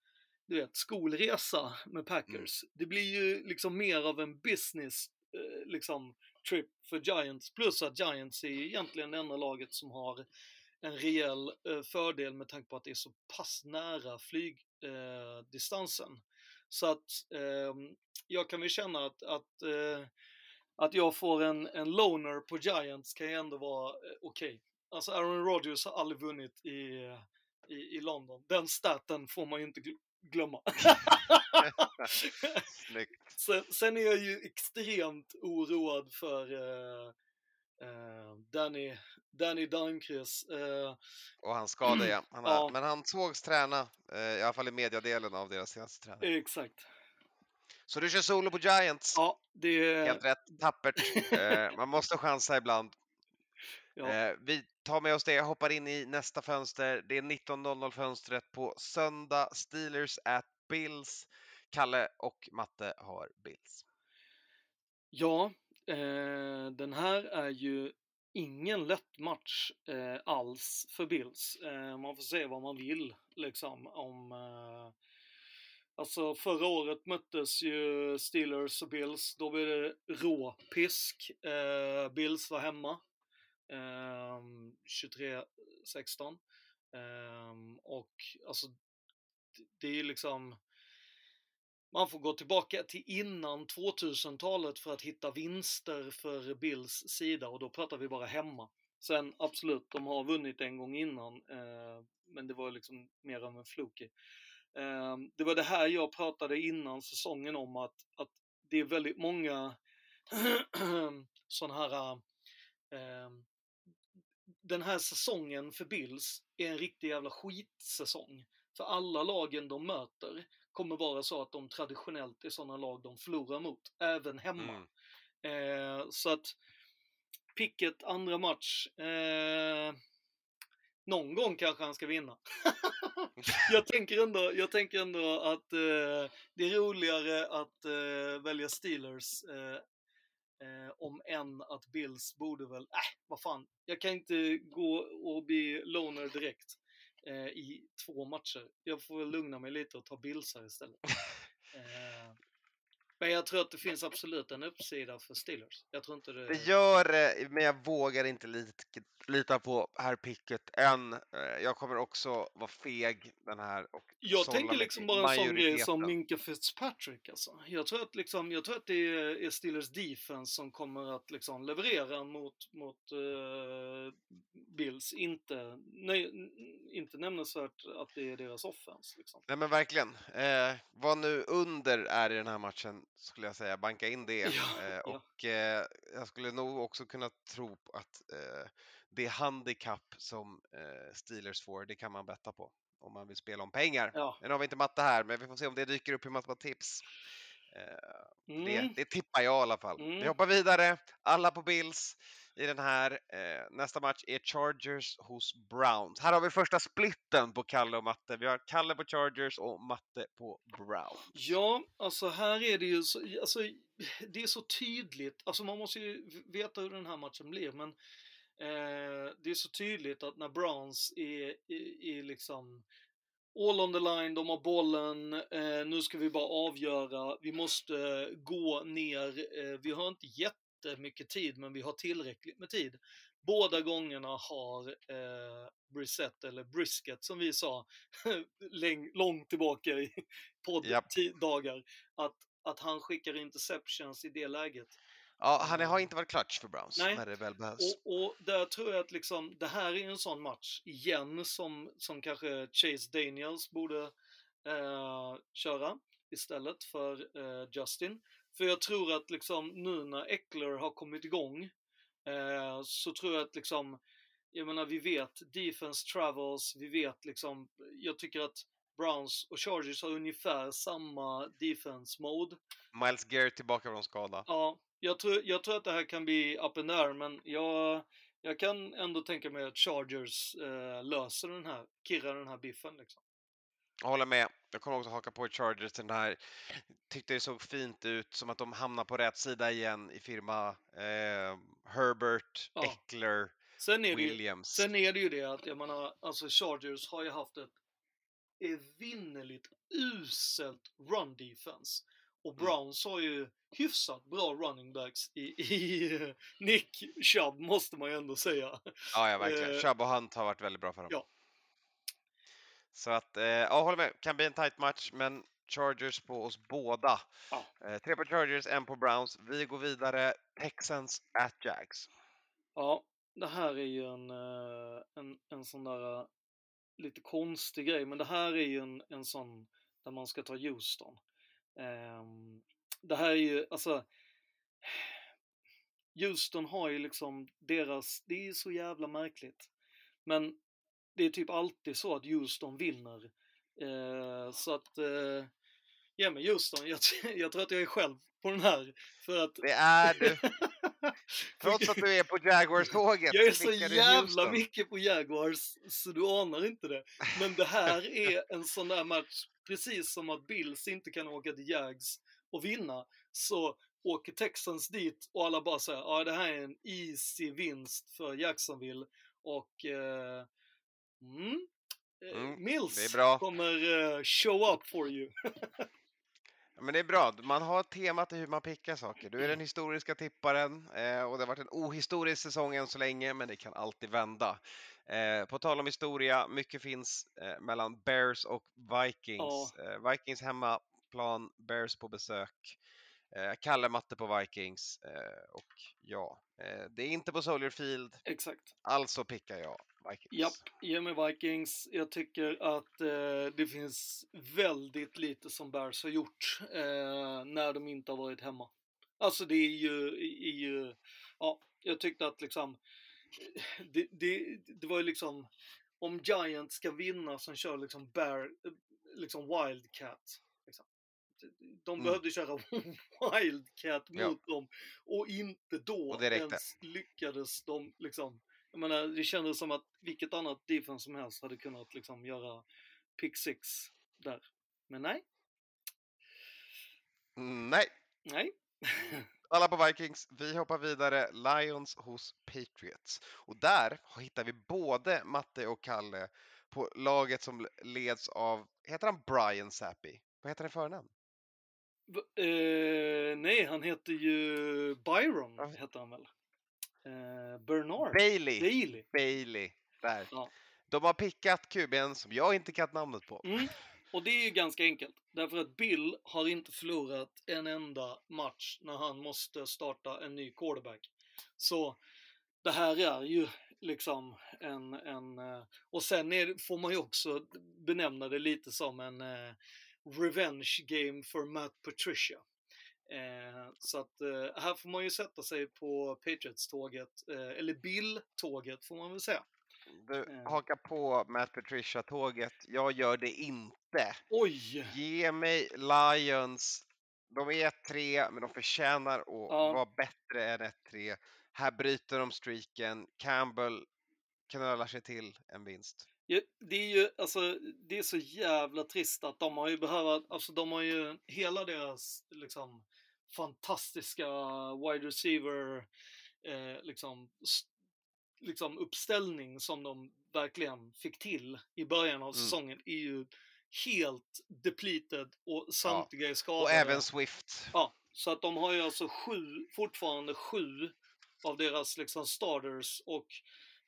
du vet, skolresa med Packers. Det blir ju liksom mer av en business, eh, liksom, trip för Giants. Plus att Giants är egentligen det enda laget som har en rejäl eh, fördel med tanke på att det är så pass nära flygdistansen. Eh, så att eh, jag kan väl känna att, att, eh, att jag får en, en loner på Giants kan ju ändå vara eh, okej. Okay. Alltså Aaron Rodgers har aldrig vunnit i, i, i London. Den staten får man ju inte glömma. sen, sen, är jag ju extremt oroad för uh, uh, Danny, Danny Dankres. Uh, och han skadade ja. Han har, ja. Men han sågs träna, i alla fall i mediadelen av deras senaste träning. Exakt. Så du kör solo på Giants? Ja, det är... Helt rätt, tappert. man måste chansa ibland. Ja. Eh, vi tar med oss det, hoppar in i nästa fönster. Det är 19.00 fönstret på söndag. Steelers at Bills. Kalle och Matte har Bills. Ja, eh, den här är ju ingen lätt match eh, alls för Bills. Eh, man får se vad man vill liksom om eh, Alltså förra året möttes ju Steelers och Bills. Då blev det rå pisk. Eh, Bills var hemma. Ehm, 23-16. Um, ehm, och alltså, det är ju liksom man får gå tillbaka till innan 2000-talet för att hitta vinster för Bills sida och då pratar vi bara hemma. Sen absolut, de har vunnit en gång innan, eh, men det var liksom mer av en fluk. Eh, det var det här jag pratade innan säsongen om att, att det är väldigt många sådana här eh, den här säsongen för Bills är en riktig jävla skitsäsong. För alla lagen de möter kommer vara så att de traditionellt är sådana lag de förlorar mot, även hemma. Mm. Eh, så att Picket andra match, eh, någon gång kanske han ska vinna. jag, tänker ändå, jag tänker ändå att eh, det är roligare att eh, välja Steelers eh, Eh, om än att Bills borde väl, äh, vad fan, jag kan inte gå och bli loner direkt eh, i två matcher. Jag får väl lugna mig lite och ta Bills här istället. Eh, men jag tror att det finns absolut en uppsida för Steelers. Jag tror inte det... Det gör det, men jag vågar inte lita, lita på herr Pickett än. Eh, jag kommer också vara feg den här. Och jag tänker liksom bara en sån grej som Minka Fitzpatrick alltså. Jag tror att, liksom, jag tror att det är Steelers defense som kommer att liksom leverera mot, mot uh, Bills. Inte, nej, inte nämnvärt att det är deras offense. Liksom. Nej men verkligen. Eh, vad nu under är i den här matchen skulle jag säga, banka in det. Ja, eh, och eh, jag skulle nog också kunna tro att eh, det handikapp som eh, Steelers får, det kan man betta på om man vill spela om pengar. Ja. Nu har vi inte matte här, men vi får se om det dyker upp i matematips. Eh, mm. Det, det tippar jag i alla fall. Mm. Vi hoppar vidare, alla på Bills i den här. Eh, nästa match är Chargers hos Browns. Här har vi första splitten på Kalle och Matte. Vi har Kalle på Chargers och Matte på Browns. Ja, alltså här är det ju så, alltså, det är så tydligt. Alltså man måste ju veta hur den här matchen blir, men eh, det är så tydligt att när Browns är, är, är liksom all on the line, de har bollen, eh, nu ska vi bara avgöra, vi måste gå ner, eh, vi har inte jättemycket tid men vi har tillräckligt med tid. Båda gångerna har eh, Brissett, eller Brisket som vi sa långt tillbaka i podddagar, yep. att, att han skickar interceptions i det läget. Ja, han har inte varit clutch för Browns Nej. när det väl behövs. Och, och där tror jag att liksom, det här är en sån match igen som, som kanske Chase Daniels borde eh, köra istället för eh, Justin. För jag tror att liksom nu när Eckler har kommit igång eh, så tror jag att liksom jag menar vi vet defense travels, vi vet liksom, jag tycker att Browns och Chargers har ungefär samma defense mode. Miles Garrett tillbaka från skada. Ja, jag tror, jag tror att det här kan bli up and down, men jag, jag kan ändå tänka mig att Chargers eh, löser den här, kirrar den här biffen liksom. Jag håller med. Jag kommer också haka på Chargers den här. Tyckte det såg fint ut, som att de hamnar på rätt sida igen i firma eh, Herbert, Ja. Eckler, Sen är, det ju, Williams. sen är det ju det att, jag menar, alltså Chargers har ju haft ett evinnerligt uselt run defense. Och Mm. Browns har ju hyfsat bra running backs i, i Nick Chubb, måste man ju ändå säga. Ja, ja verkligen. Eh, Chubb och Hunt har varit väldigt bra för dem. Ja. Så att, eh, ja, håller med. Kan bli en tight match, men Chargers på oss båda. Ja. Eh, tre på Chargers, en på Browns. Vi går vidare. Texans at Jags. Ja, det här är ju en, en, en sån där lite konstig grej, men det här är ju en, en sån där man ska ta Houston. Ehm, det här är ju, alltså Houston har ju liksom deras, det är ju så jävla märkligt. Men det är typ alltid så att Houston vinner. Eh, så att, eh, ge mig Houston. Jag, jag tror att jag är själv på den här. För att... Det är du. Trots att du är på Jaguars-tåget. Jag är så jävla Houston. mycket på Jaguars så du anar inte det. Men det här är en sån där match, precis som att Bills inte kan åka till Jags och vinna, så åker Texans dit och alla bara säger ja det här är en easy vinst för Jacksonville och eh, mm, eh, Mm, Mills kommer eh, show up for you. Men det är bra. Man har temat i hur man pickar saker. Du är den historiska tipparen eh, och det har varit en ohistorisk säsong än så länge, men det kan alltid vända. Eh, på tal om historia, mycket finns eh, mellan Bears och Vikings. Eh, Vikings hemmaplan, Bears på besök. Eh, Kalle Matte på Vikings och ja, eh, det är inte på Soldier Field, Exakt. alltså pickar jag Vikings. Japp, ge mig Vikings. Jag tycker att eh, det finns väldigt lite som Bears har gjort eh, när de inte har varit hemma. Alltså det är ju, är ju ja, jag tyckte att liksom, det, det, det var ju liksom, om Giants ska vinna som kör liksom Bear, liksom Wildcat. Liksom. De Mm. behövde köra Wildcat mot Ja. dem och inte då Och ens lyckades de liksom jag menar, det kändes som att vilket annat defense som helst hade kunnat liksom göra pick six där. Men nej, Mm, nej, nej. Alla på Vikings. Vi hoppar vidare. Lions hos Patriots. Och där hittar vi både Matte och Kalle på laget som leds av, heter han Brian Sappy? Vad heter han i förnamn? Eh, nej, han heter ju Byron, Ja. heter han väl? Eh, Bernard Bailey. Bailey. Bailey. Där. Ja. De har pickat kuben som jag inte kan namnet på. Mm. Och det är ju ganska enkelt. Därför att Bill har inte förlorat en enda match när han måste starta en ny quarterback. Så det här är ju liksom en... en eh, och sen är, får man ju också benämna det lite som en eh, revenge game för Matt Patricia. Eh, så att eh, här får man ju sätta sig på Patriots-tåget, eh, eller Bill-tåget får man väl säga. Du Eh. hakar på Matt Patricia-tåget. Jag gör det inte. Oj! Ge mig Lions. De är 1-3, men de förtjänar att Ja. vara bättre än 1-3. Här bryter de streaken. Campbell knölar sig till en vinst. Det är ju, alltså, det är så jävla trist att de har ju behövt, alltså de har ju hela deras, liksom, fantastiska wide receiver, eh, liksom, liksom uppställning som de verkligen fick till i början av Mm. säsongen är ju helt depleted och samtliga är skadade. Och även Swift. Ja, så att de har ju alltså sju, fortfarande sju av deras liksom starters och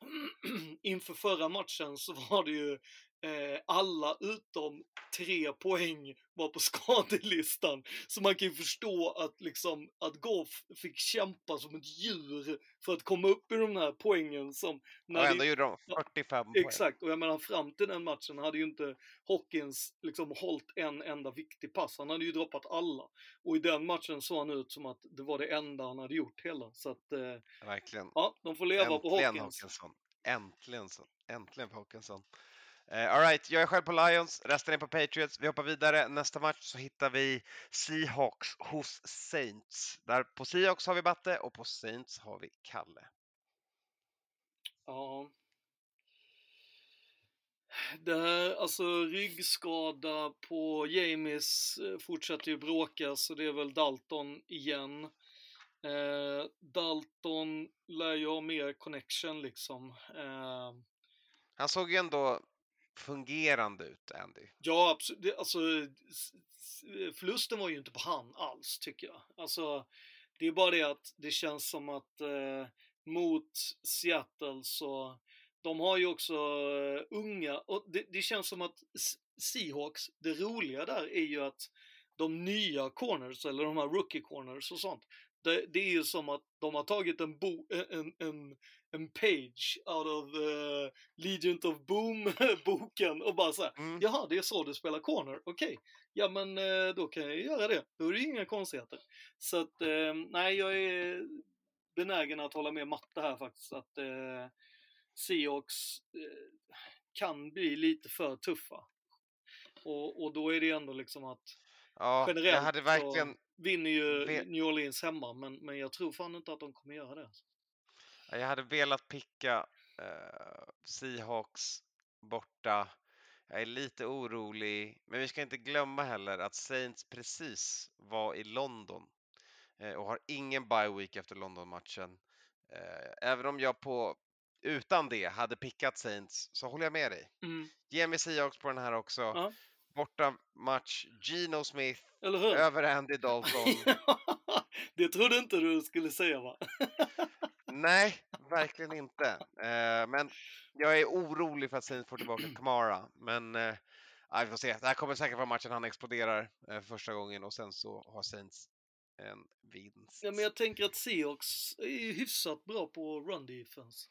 inför förra matchen så var det ju eh, alla utom tre poäng var på skadelistan. Så man kan ju förstå att liksom att Goff fick kämpa som ett djur för att komma upp i de här poängen som... Och ändå det- gjorde de Ja, 45 poäng. Exakt, och jag menar fram till den matchen hade ju inte Hawkins liksom hållit en enda viktig pass. Han hade ju droppat alla. Och i den matchen såg han ut som att det var det enda han hade gjort hela. Så att, eh, Verkligen. ja, de får leva på Äntligen Hawkins. Hawkinson. Äntligen så. Äntligen för Hawkinson. Uh, Alright, jag är själv på Lions, resten är på Patriots. Vi hoppar vidare. Nästa match så hittar vi Seahawks hos Saints. Där på Seahawks har vi Batte och på Saints har vi Kalle. Ja. Det här, alltså ryggskada på Jamies eh, fortsätter ju bråka så det är väl Dalton igen. Eh, Dalton lär ju ha mer connection liksom. Eh, Han såg ju ändå fungerande ut, Andy. Ja, absolut. Alltså, förlusten var ju inte på han alls, tycker jag. Alltså, det är bara det att det känns som att eh, mot Seattle så, de har ju också eh, unga, och det, det känns som att Seahawks, det roliga där är ju att de nya corners, eller de här rookie corners och sånt, det, det är ju som att de har tagit en, bo, en, en, en page out of uh, Legion of Boom-boken och bara så här, Mm. jaha, det är så du spelar corner, okej. Ja, men eh, då kan jag göra det. Då är det inga konstigheter. Så att, eh, nej, jag är benägen att hålla med Matte här faktiskt, att eh, Seahawks eh, kan bli lite för tuffa. Och, och då är det ändå liksom att Ja, generellt jag hade verkligen, så vinner ju New Orleans hemma, men, men jag tror fan inte att de kommer göra det. Jag hade velat picka eh, Seahawks borta. Jag är lite orolig, men vi ska inte glömma heller att Saints precis var i London eh, och har ingen bye week efter London-matchen. Eh, även om jag på utan det hade pickat Saints så håller jag med dig. Mm. Ge mig Seahawks på den här också. Ja. Borta match, Geno Smith över Andy Dalton. det trodde inte du skulle säga va? Nej, verkligen inte. Eh, men jag är orolig för att Saints får tillbaka Kamara. Men eh, vi får se. Det här kommer säkert vara matchen han exploderar eh, för första gången och sen så har Saints en vinst. Ja, men jag tänker att Seahawks är ju hyfsat bra på run defense.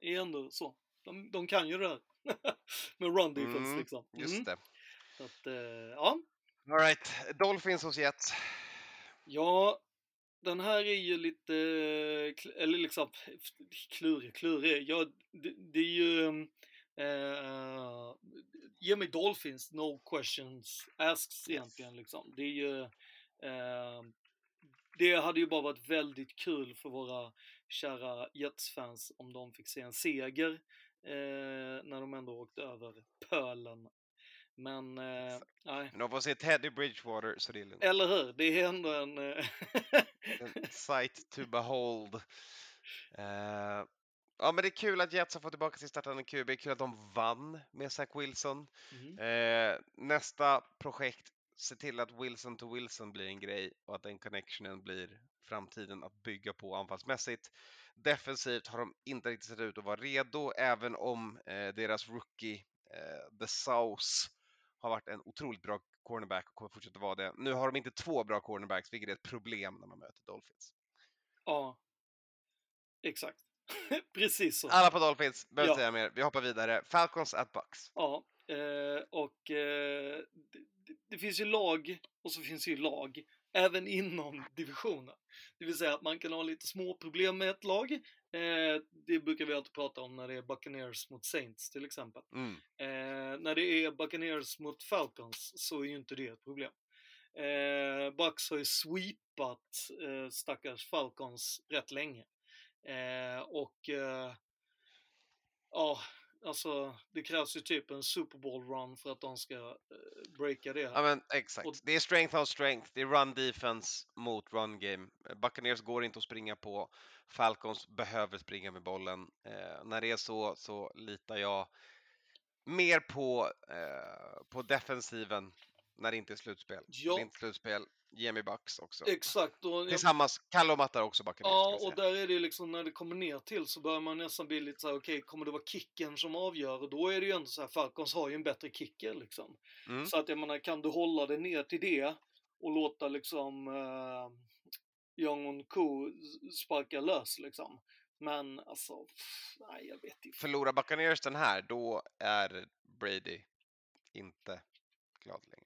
Är ändå så. De, de kan ju det här. Med run defense Mm, liksom. Just Mm. det. Så att, eh, ja. All right. Dolphins hos Jets. Ja, den här är ju lite, eller liksom, klurig, klurig. Ja, det, det är ju, eh, ge mig Dolphins, no questions asked egentligen liksom. Det är ju, eh, det hade ju bara varit väldigt kul för våra kära Jets-fans om de fick se en seger eh, när de ändå åkte över pölen. Men, eh, nej. Men de får se Teddy Bridgewater så det är lugnt. Eller hur? Det är ändå en... eh, En sight to behold. Eh, ja, men det är kul att Jets har fått tillbaka sin startande QB. Kul att de vann med Zach Wilson. Mhm. Eh, nästa projekt, se till att Wilson to Wilson blir en grej och att den connectionen blir framtiden att bygga på anfallsmässigt. Defensivt har de inte riktigt sett ut att vara redo, även om eh, deras rookie, eh, The Sauce, har varit en otroligt bra cornerback och kommer fortsätta vara det. Nu har de inte två bra cornerbacks, vilket är ett problem när man möter Dolphins. Ja. Exakt. Precis så. Alla på Dolphins, behöver Ja. säga mer. Vi hoppar vidare. Falcons at Bucks. Ja. Eh, och eh, det, det- det finns ju lag och så finns ju lag även inom divisionen. Det vill säga att man kan ha lite små problem med ett lag. Eh, det brukar vi alltid prata om när det är Buccaneers mot Saints till exempel. Mm. Eh, när det är Buccaneers mot Falcons så är ju inte det ett problem. Eh, Bucks har ju sweepat eh, stackars Falcons rätt länge. Och ja, alltså det krävs ju typ en Super Bowl-run för att de ska eh, breaka det. Ja men exakt. Och- Det är strength on strength. Det är run defense mot run game. Eh, Buccaneers går inte att springa på. Falcons behöver springa med bollen. Eh, när det är så så litar jag mer på, eh, på defensiven när det inte är slutspel. Ja. När det inte är slutspel, ge mig Bucks också. Exakt. Och jag Tillsammans, Kalle och Matta har också ska Ja, och där är det liksom när det kommer ner till så börjar man nästan bli lite så här, okej, kommer det vara kicken som avgör? Och då är det ju ändå så här, Falcons har ju en bättre kicker liksom. Mm. Så att jag menar, kan du hålla det ner till det och låta liksom uh, Young Ko sparka lös liksom. Men alltså, pff, nej jag vet inte. Förlorar Buccaneers den här, då är Brady inte glad längre.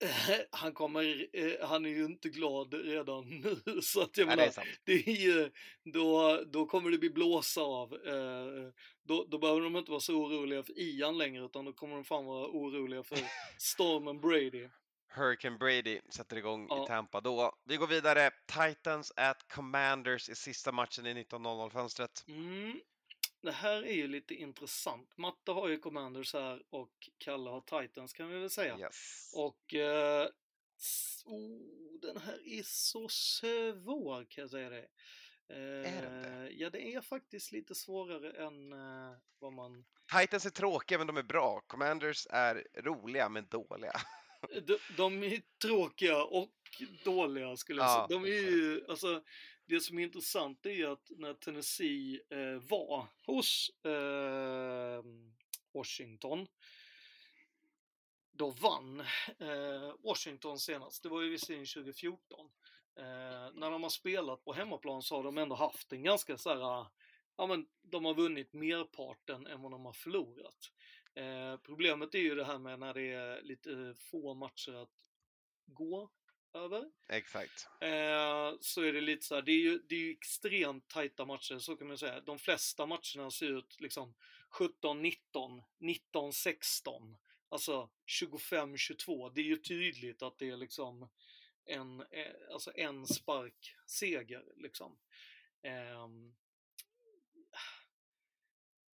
han kommer, eh, han är ju inte glad redan nu så att jag Nej, menar, det är det är ju, då, då kommer det bli blåsa av. Eh, då, då behöver de inte vara så oroliga för Ian längre utan då kommer de fan vara oroliga för Stormen Brady. Hurricane Brady sätter igång Ja. i Tampa då. Vi går vidare. Titans at Commanders i sista matchen i 19.00-fönstret. Mm. Det här är ju lite intressant. Matte har ju Commanders här och Kalle har Titans kan vi väl säga. Yes. Och eh, oh, den här är så svår kan jag säga det. Eh, Är den det? Ja, det är faktiskt lite svårare än eh, vad man... Titans är tråkiga men de är bra. Commanders är roliga men dåliga. De, de är tråkiga och dåliga skulle jag Ja, säga. De är ju, alltså, det som är intressant är att när Tennessee eh, var hos eh, Washington då vann eh, Washington senast. Det var ju visserligen 2014. Eh, när de har spelat på hemmaplan så har de ändå haft en ganska så här, ja men de har vunnit merparten än vad de har förlorat. Eh, problemet är ju det här med när det är lite få matcher att gå över. Exakt. Eh, så är det lite så här, det är ju, det är ju extremt tajta matcher, så kan man säga. De flesta matcherna ser ut liksom 17-19, 19-16, alltså 25-22. Det är ju tydligt att det är liksom en, eh, alltså en spark seger liksom. Ehm,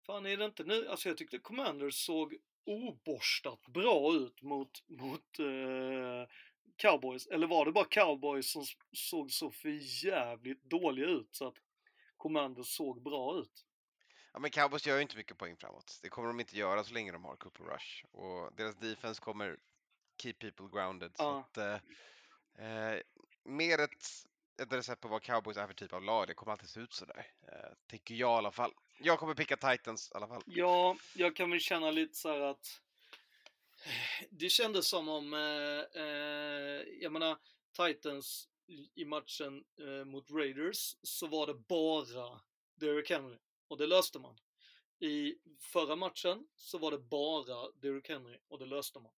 Fan är det inte nu, alltså jag tyckte Commanders såg oborstat bra ut mot, mot eh, Cowboys. Eller var det bara Cowboys som såg så för jävligt dåliga ut så att Commanders såg bra ut? Ja, men Cowboys gör ju inte mycket poäng framåt. Det kommer de inte göra så länge de har Cooper Rush. Och deras defense kommer keep people grounded. Så Ja. att, eh, eh, mer ett, ett recept på vad Cowboys är för typ av lag. Det kommer alltid se ut sådär. Eh, tycker jag i alla fall. Jag kommer picka Titans i alla fall. Ja, jag kan väl känna lite så här att det kändes som om, eh, eh, jag menar, Titans i- matchen eh, mot Raiders så var det bara Derrick Henry och det löste man. I förra matchen så var det bara Derrick Henry och det löste man.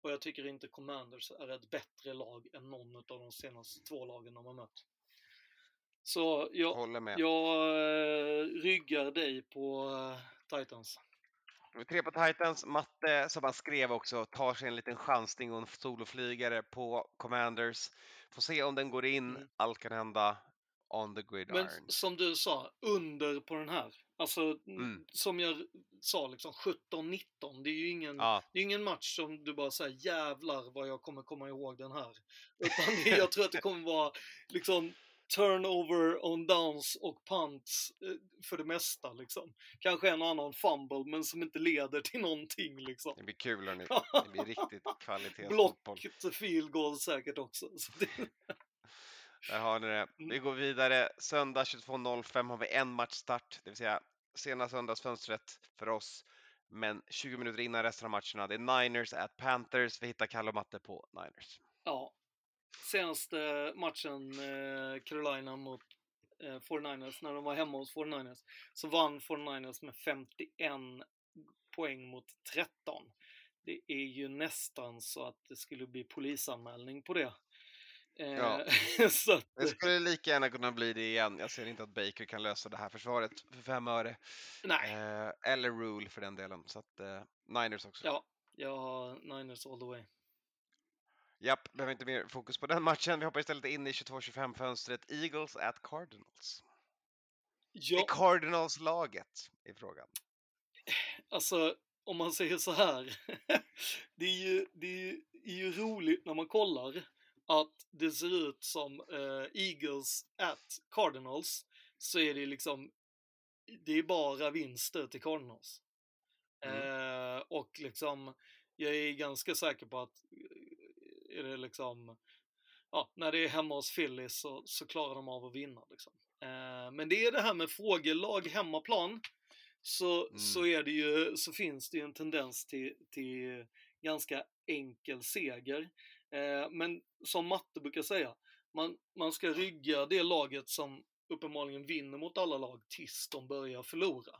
Och jag tycker inte Commanders är ett bättre lag än någon av de senaste två lagen de har mött. Så jag, jag eh, ryggar dig på eh, Titans. Tre på Titans. Matte, som han skrev också, tar sig en liten chansning och en soloflygare på Commanders. Får se om den går in. Mm. Allt kan hända on the Men gridiron. som du sa, under på den här. Alltså, Mm. som jag sa, liksom 17-19. Det är ju ingen, Ja, det är ingen match som du bara säger jävlar vad jag kommer komma ihåg den här. Utan jag tror att det kommer vara liksom turnover on downs och punts eh, för det mesta liksom. Kanske en och annan fumble men som inte leder till någonting liksom. det blir kul hörni. Det blir riktigt Block kvalitetsfotboll. till field goal säkert också. Där har ni det. Mm. Vi går vidare. Söndag 22.05 har vi en matchstart, det vill säga sena söndagsfönstret för oss. Men 20 minuter innan resten av matcherna. Det är Niners at Panthers. Vi hittar Kalle och Matte på Niners. Ja. Senaste matchen, eh, Carolina mot eh, 49ers, när de var hemma hos 49ers, så vann 49ers med 51 poäng mot 13. Det är ju nästan så att det skulle bli polisanmälning på det. Eh, Ja. så att, Det skulle lika gärna kunna bli det igen. Jag ser inte att Baker kan lösa det här försvaret för fem öre. nej, Eh, eller Rule för den delen. Så att eh, Niners också. ja, jag har Niners all the way. Japp, behöver inte mer fokus på den matchen. Vi hoppar istället in i 22-25 fönstret. Eagles at Cardinals. Det är Ja, Cardinals-laget i frågan. alltså om man säger så här. det, är ju, det är ju, är ju roligt när man kollar att det ser ut som eh, Eagles at Cardinals så är det liksom det är bara vinster till Cardinals. Mm. Eh, och liksom jag är ganska säker på att är det liksom ja, när det är hemma hos Phillies så, så klarar de av att vinna liksom. Eh, men det är det här med fågellag hemmaplan så, Mm. så är det ju, så finns det ju en tendens till, till ganska enkel seger. Eh, men som matte brukar säga, man, man ska rygga det laget som uppenbarligen vinner mot alla lag tills de börjar förlora.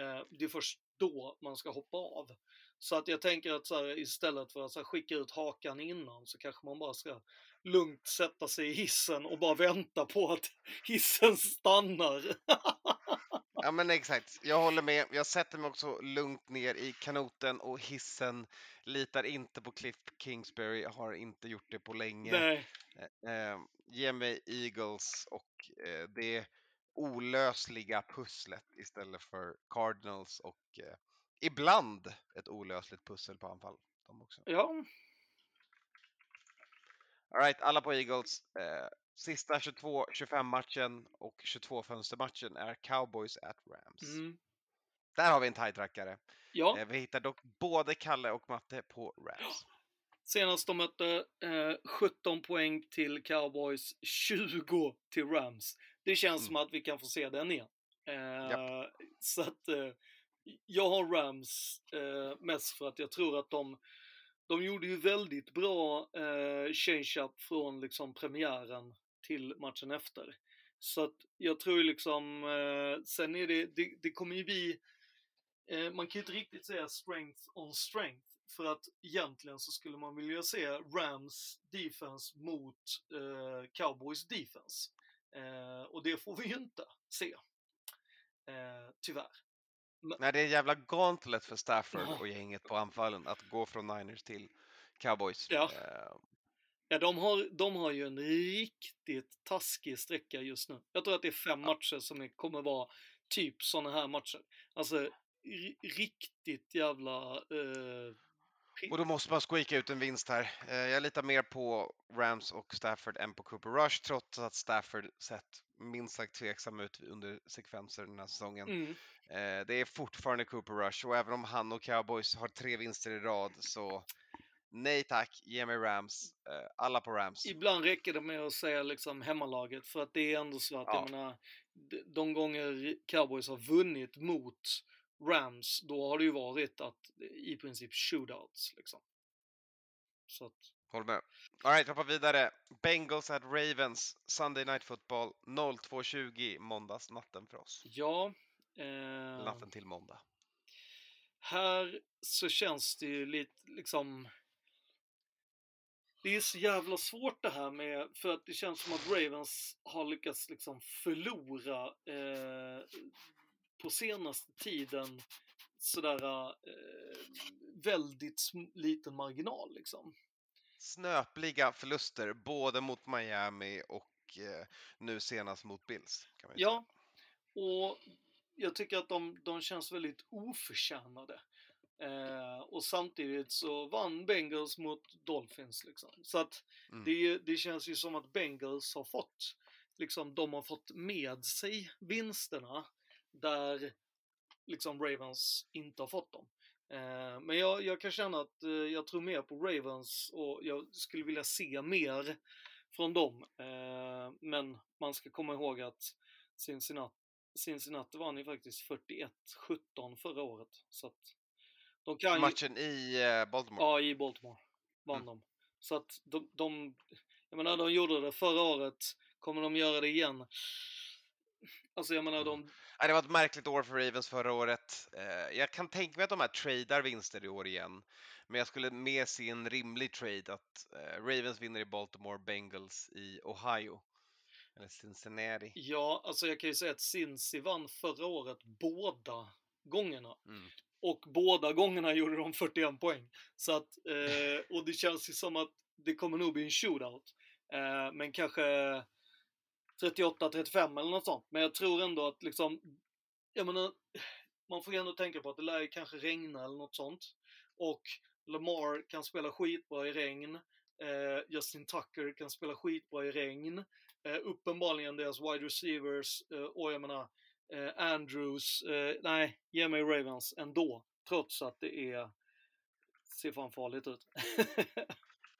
Eh, det är först då man ska hoppa av. Så att jag tänker att så här, istället för att här, skicka ut hakan innan så kanske man bara ska lugnt sätta sig i hissen och bara vänta på att hissen stannar. Ja men exakt, jag håller med. Jag sätter mig också lugnt ner i kanoten och hissen litar inte på Cliff Kingsbury, har inte gjort det på länge. Nej, Eh, ge mig Eagles och eh, det olösliga pusslet istället för Cardinals och eh, ibland ett olösligt pussel på anfall. De också. ja, All right, alla på Eagles. Eh, sista 22-25 matchen och 22 fönstermatchen är Cowboys at Rams. mm, Där har vi en tightrackare. ja. Eh, vi hittar dock både Kalle och Matte på Rams. Senast de mötte eh, 17 poäng till Cowboys, 20 till Rams. Det känns Mm. som att vi kan få se den igen. Eh. Så att eh, jag har Rams eh, mest för att jag tror att de de gjorde ju väldigt bra eh, change-up från liksom premiären till matchen efter. Så att jag tror ju liksom, eh, sen är det, det, det kommer ju bli, eh, man kan ju inte riktigt säga strength on strength. För att egentligen så skulle man vilja se Rams defense mot eh, Cowboys defense. Eh, och det får vi ju inte se. Eh, tyvärr. Nej, det är en jävla gauntlet för Stafford och gänget på anfallen att gå från Niners till Cowboys. Ja. Eh, Ja, de har, de har ju en riktigt taskig sträcka just nu. Jag tror att det är fem matcher som kommer vara typ såna här matcher. Alltså, ri- riktigt jävla... Eh, och då måste man squeaka ut en vinst här. Eh, jag litar mer på Rams och Stafford än på Cooper Rush trots att Stafford sett minst sagt tveksam ut under sekvenser den här säsongen. mm, det är fortfarande Cooper Rush och även om han och Cowboys har tre vinster i rad så nej tack, ge mig Rams. Eh, alla på Rams. ibland räcker det med att säga liksom hemmalaget för att det är ändå så att, Ja. jag menar, de- gånger Cowboys har vunnit mot Rams, då har det ju varit att i princip shootouts liksom. Så att, Håll med. Alright, hoppa vidare. Bengals at Ravens, Sunday Night Football, 02.20 måndagsnatten för oss. ja. Eh, Natten till måndag. här så känns det ju lite liksom... Det är så jävla svårt det här med, för att det känns som att Ravens har lyckats liksom förlora eh, på senaste tiden sådär eh, väldigt liten marginal liksom. Snöpliga förluster både mot Miami och eh, nu senast mot Bills. Kan man ju Ja, och jag tycker att de, de känns väldigt oförtjänade. Eh, och samtidigt så vann Bengals mot Dolphins liksom. Så att Mm. det, det känns ju som att Bengals har fått, liksom de har fått med sig vinsterna där liksom Ravens inte har fått dem. Eh, men jag, jag kan känna att eh, jag tror mer på Ravens och jag skulle vilja se mer från dem. Eh, men man ska komma ihåg att Cincinnati, Cincinnati vann ju faktiskt 41-17 förra året. Så att de kan säga. ju, Matchen i eh, Baltimore. Ja, i Baltimore vann Mm. de. Så att de, de, jag menar de gjorde det förra året, kommer de göra det igen? Alltså jag menar de, Nej, det var ett märkligt år för Ravens förra året. Eh, jag kan tänka mig att de här tradar vinster i år igen. Men jag skulle mer se en rimlig trade att eh, Ravens vinner i Baltimore, Bengals i Ohio. Eller Cincinnati. ja alltså jag kan ju säga att Cincy vann förra året båda gångerna. Mm. Och båda gångerna gjorde de 41 poäng. Så att, eh, och det känns ju som att det kommer nog bli en shootout. Eh, men kanske 38-35 eller något sånt. Men jag tror ändå att liksom, jag menar, man får ju ändå tänka på att det lär ju kanske regna eller något sånt. Och Lamar kan spela skitbra i regn. Eh, Justin Tucker kan spela skitbra i regn. Eh, uppenbarligen deras wide receivers eh, och jag menar eh, Andrews. Eh, nej, ge mig Ravens ändå. Trots att det är ser fan farligt ut.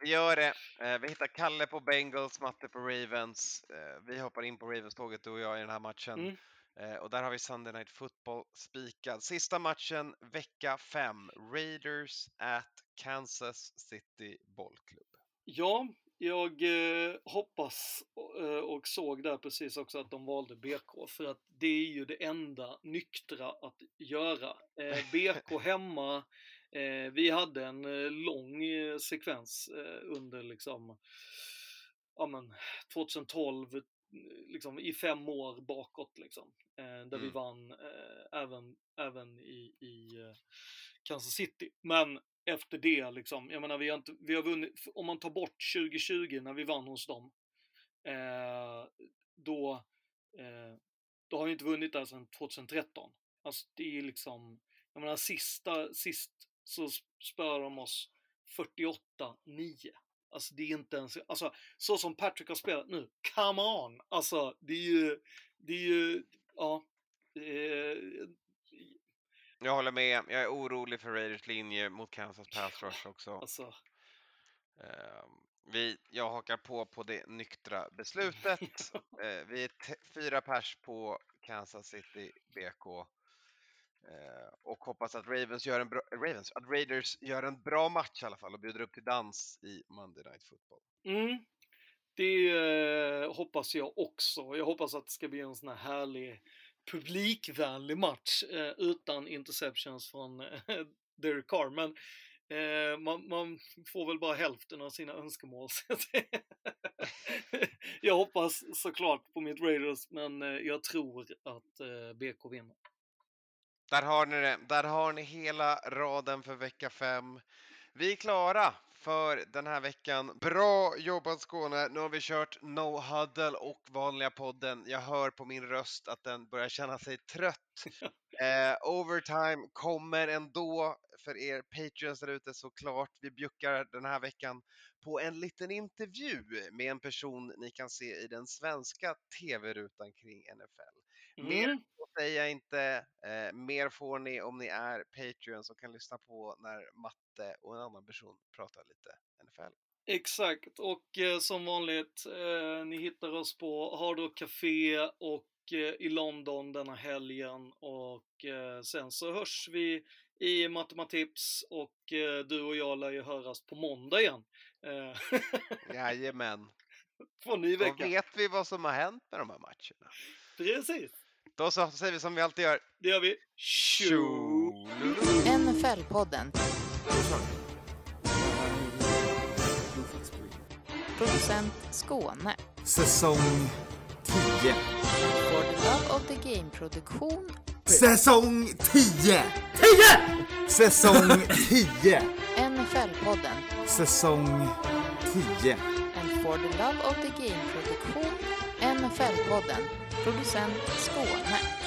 Vi gör det. Eh, vi hittar Kalle på Bengals, Matte på Ravens. Eh, vi hoppar in på Ravens-tåget du och jag i den här matchen. Mm. Och där har vi Sunday Night Football spikad. Sista matchen, vecka 5. Raiders at Kansas City Bollklubb. Ja, jag eh, hoppas eh, och såg där precis också att de valde BK för att det är ju det enda nyktra att göra. Eh, BK hemma, eh, vi hade en eh, lång eh, sekvens under liksom, ja men 2012, eh, liksom i fem år bakåt liksom. Där vi Mm. vann eh, även, även i, i Kansas City. Men efter det liksom, jag menar vi har inte, vi har vunnit, om man tar bort 2020 när vi vann hos dem, eh, då, eh, då har vi inte vunnit där sedan 2013. Alltså det är liksom, jag menar sista, sist så spöar de oss 48-9. Alltså det är inte ens, alltså så som Patrick har spelat nu, come on! Alltså det är ju, det är ju, ja. Eh, jag håller med. Jag är orolig för Raiders linje mot Kansas Pass Rush också. alltså, Ehm, vi, jag hakar på på det nyktra beslutet. Eh, vi är fyra pers på Kansas City BK. Eh, och hoppas att Ravens gör en bra, Ravens, att Raiders gör en bra match i alla fall och bjuder upp till dans i Monday Night Football. Mm. Det eh, hoppas jag också. Jag hoppas att det ska bli en sån här härlig publikvänlig match eh, utan interceptions från eh, Derek Carr. Men eh, man, man får väl bara hälften av sina önskemål. jag hoppas såklart på mitt Raiders, men eh, jag tror att eh, BK vinner. Där har ni det. Där har ni hela raden för vecka 5. Vi är klara för den här veckan. Bra jobbat Skåne! Nu har vi kört No Huddle och vanliga podden. Jag hör på min röst att den börjar känna sig trött. Eh, overtime kommer ändå för er Patreons där ute såklart. Vi bjuckar den här veckan på en liten intervju med en person ni kan se i den svenska tv-rutan kring NFL. Mer Mm. så säger jag inte. Eh, mer får ni om ni är Patreons och kan lyssna på när Matte och en annan person pratar lite NFL. Exakt, och eh, som vanligt, eh, ni hittar oss på Hard Rock Café och eh, i London denna helgen och eh, sen så hörs vi i Matematips och eh, du och jag lär ju höras på måndag igen. Jajamän. på ny Då vecka. vet vi vad som har hänt med de här matcherna. Precis, Då så säger vi som vi alltid gör. det gör vi. NFL-podden. Producent Skåne. Säsong 10. For the Love of the Game-produktion. Säsong 10! 10! Säsong 10! NFL-podden. Säsong 10. And For the Love of the Game-produktion. Fältpodden, Producent Skåne.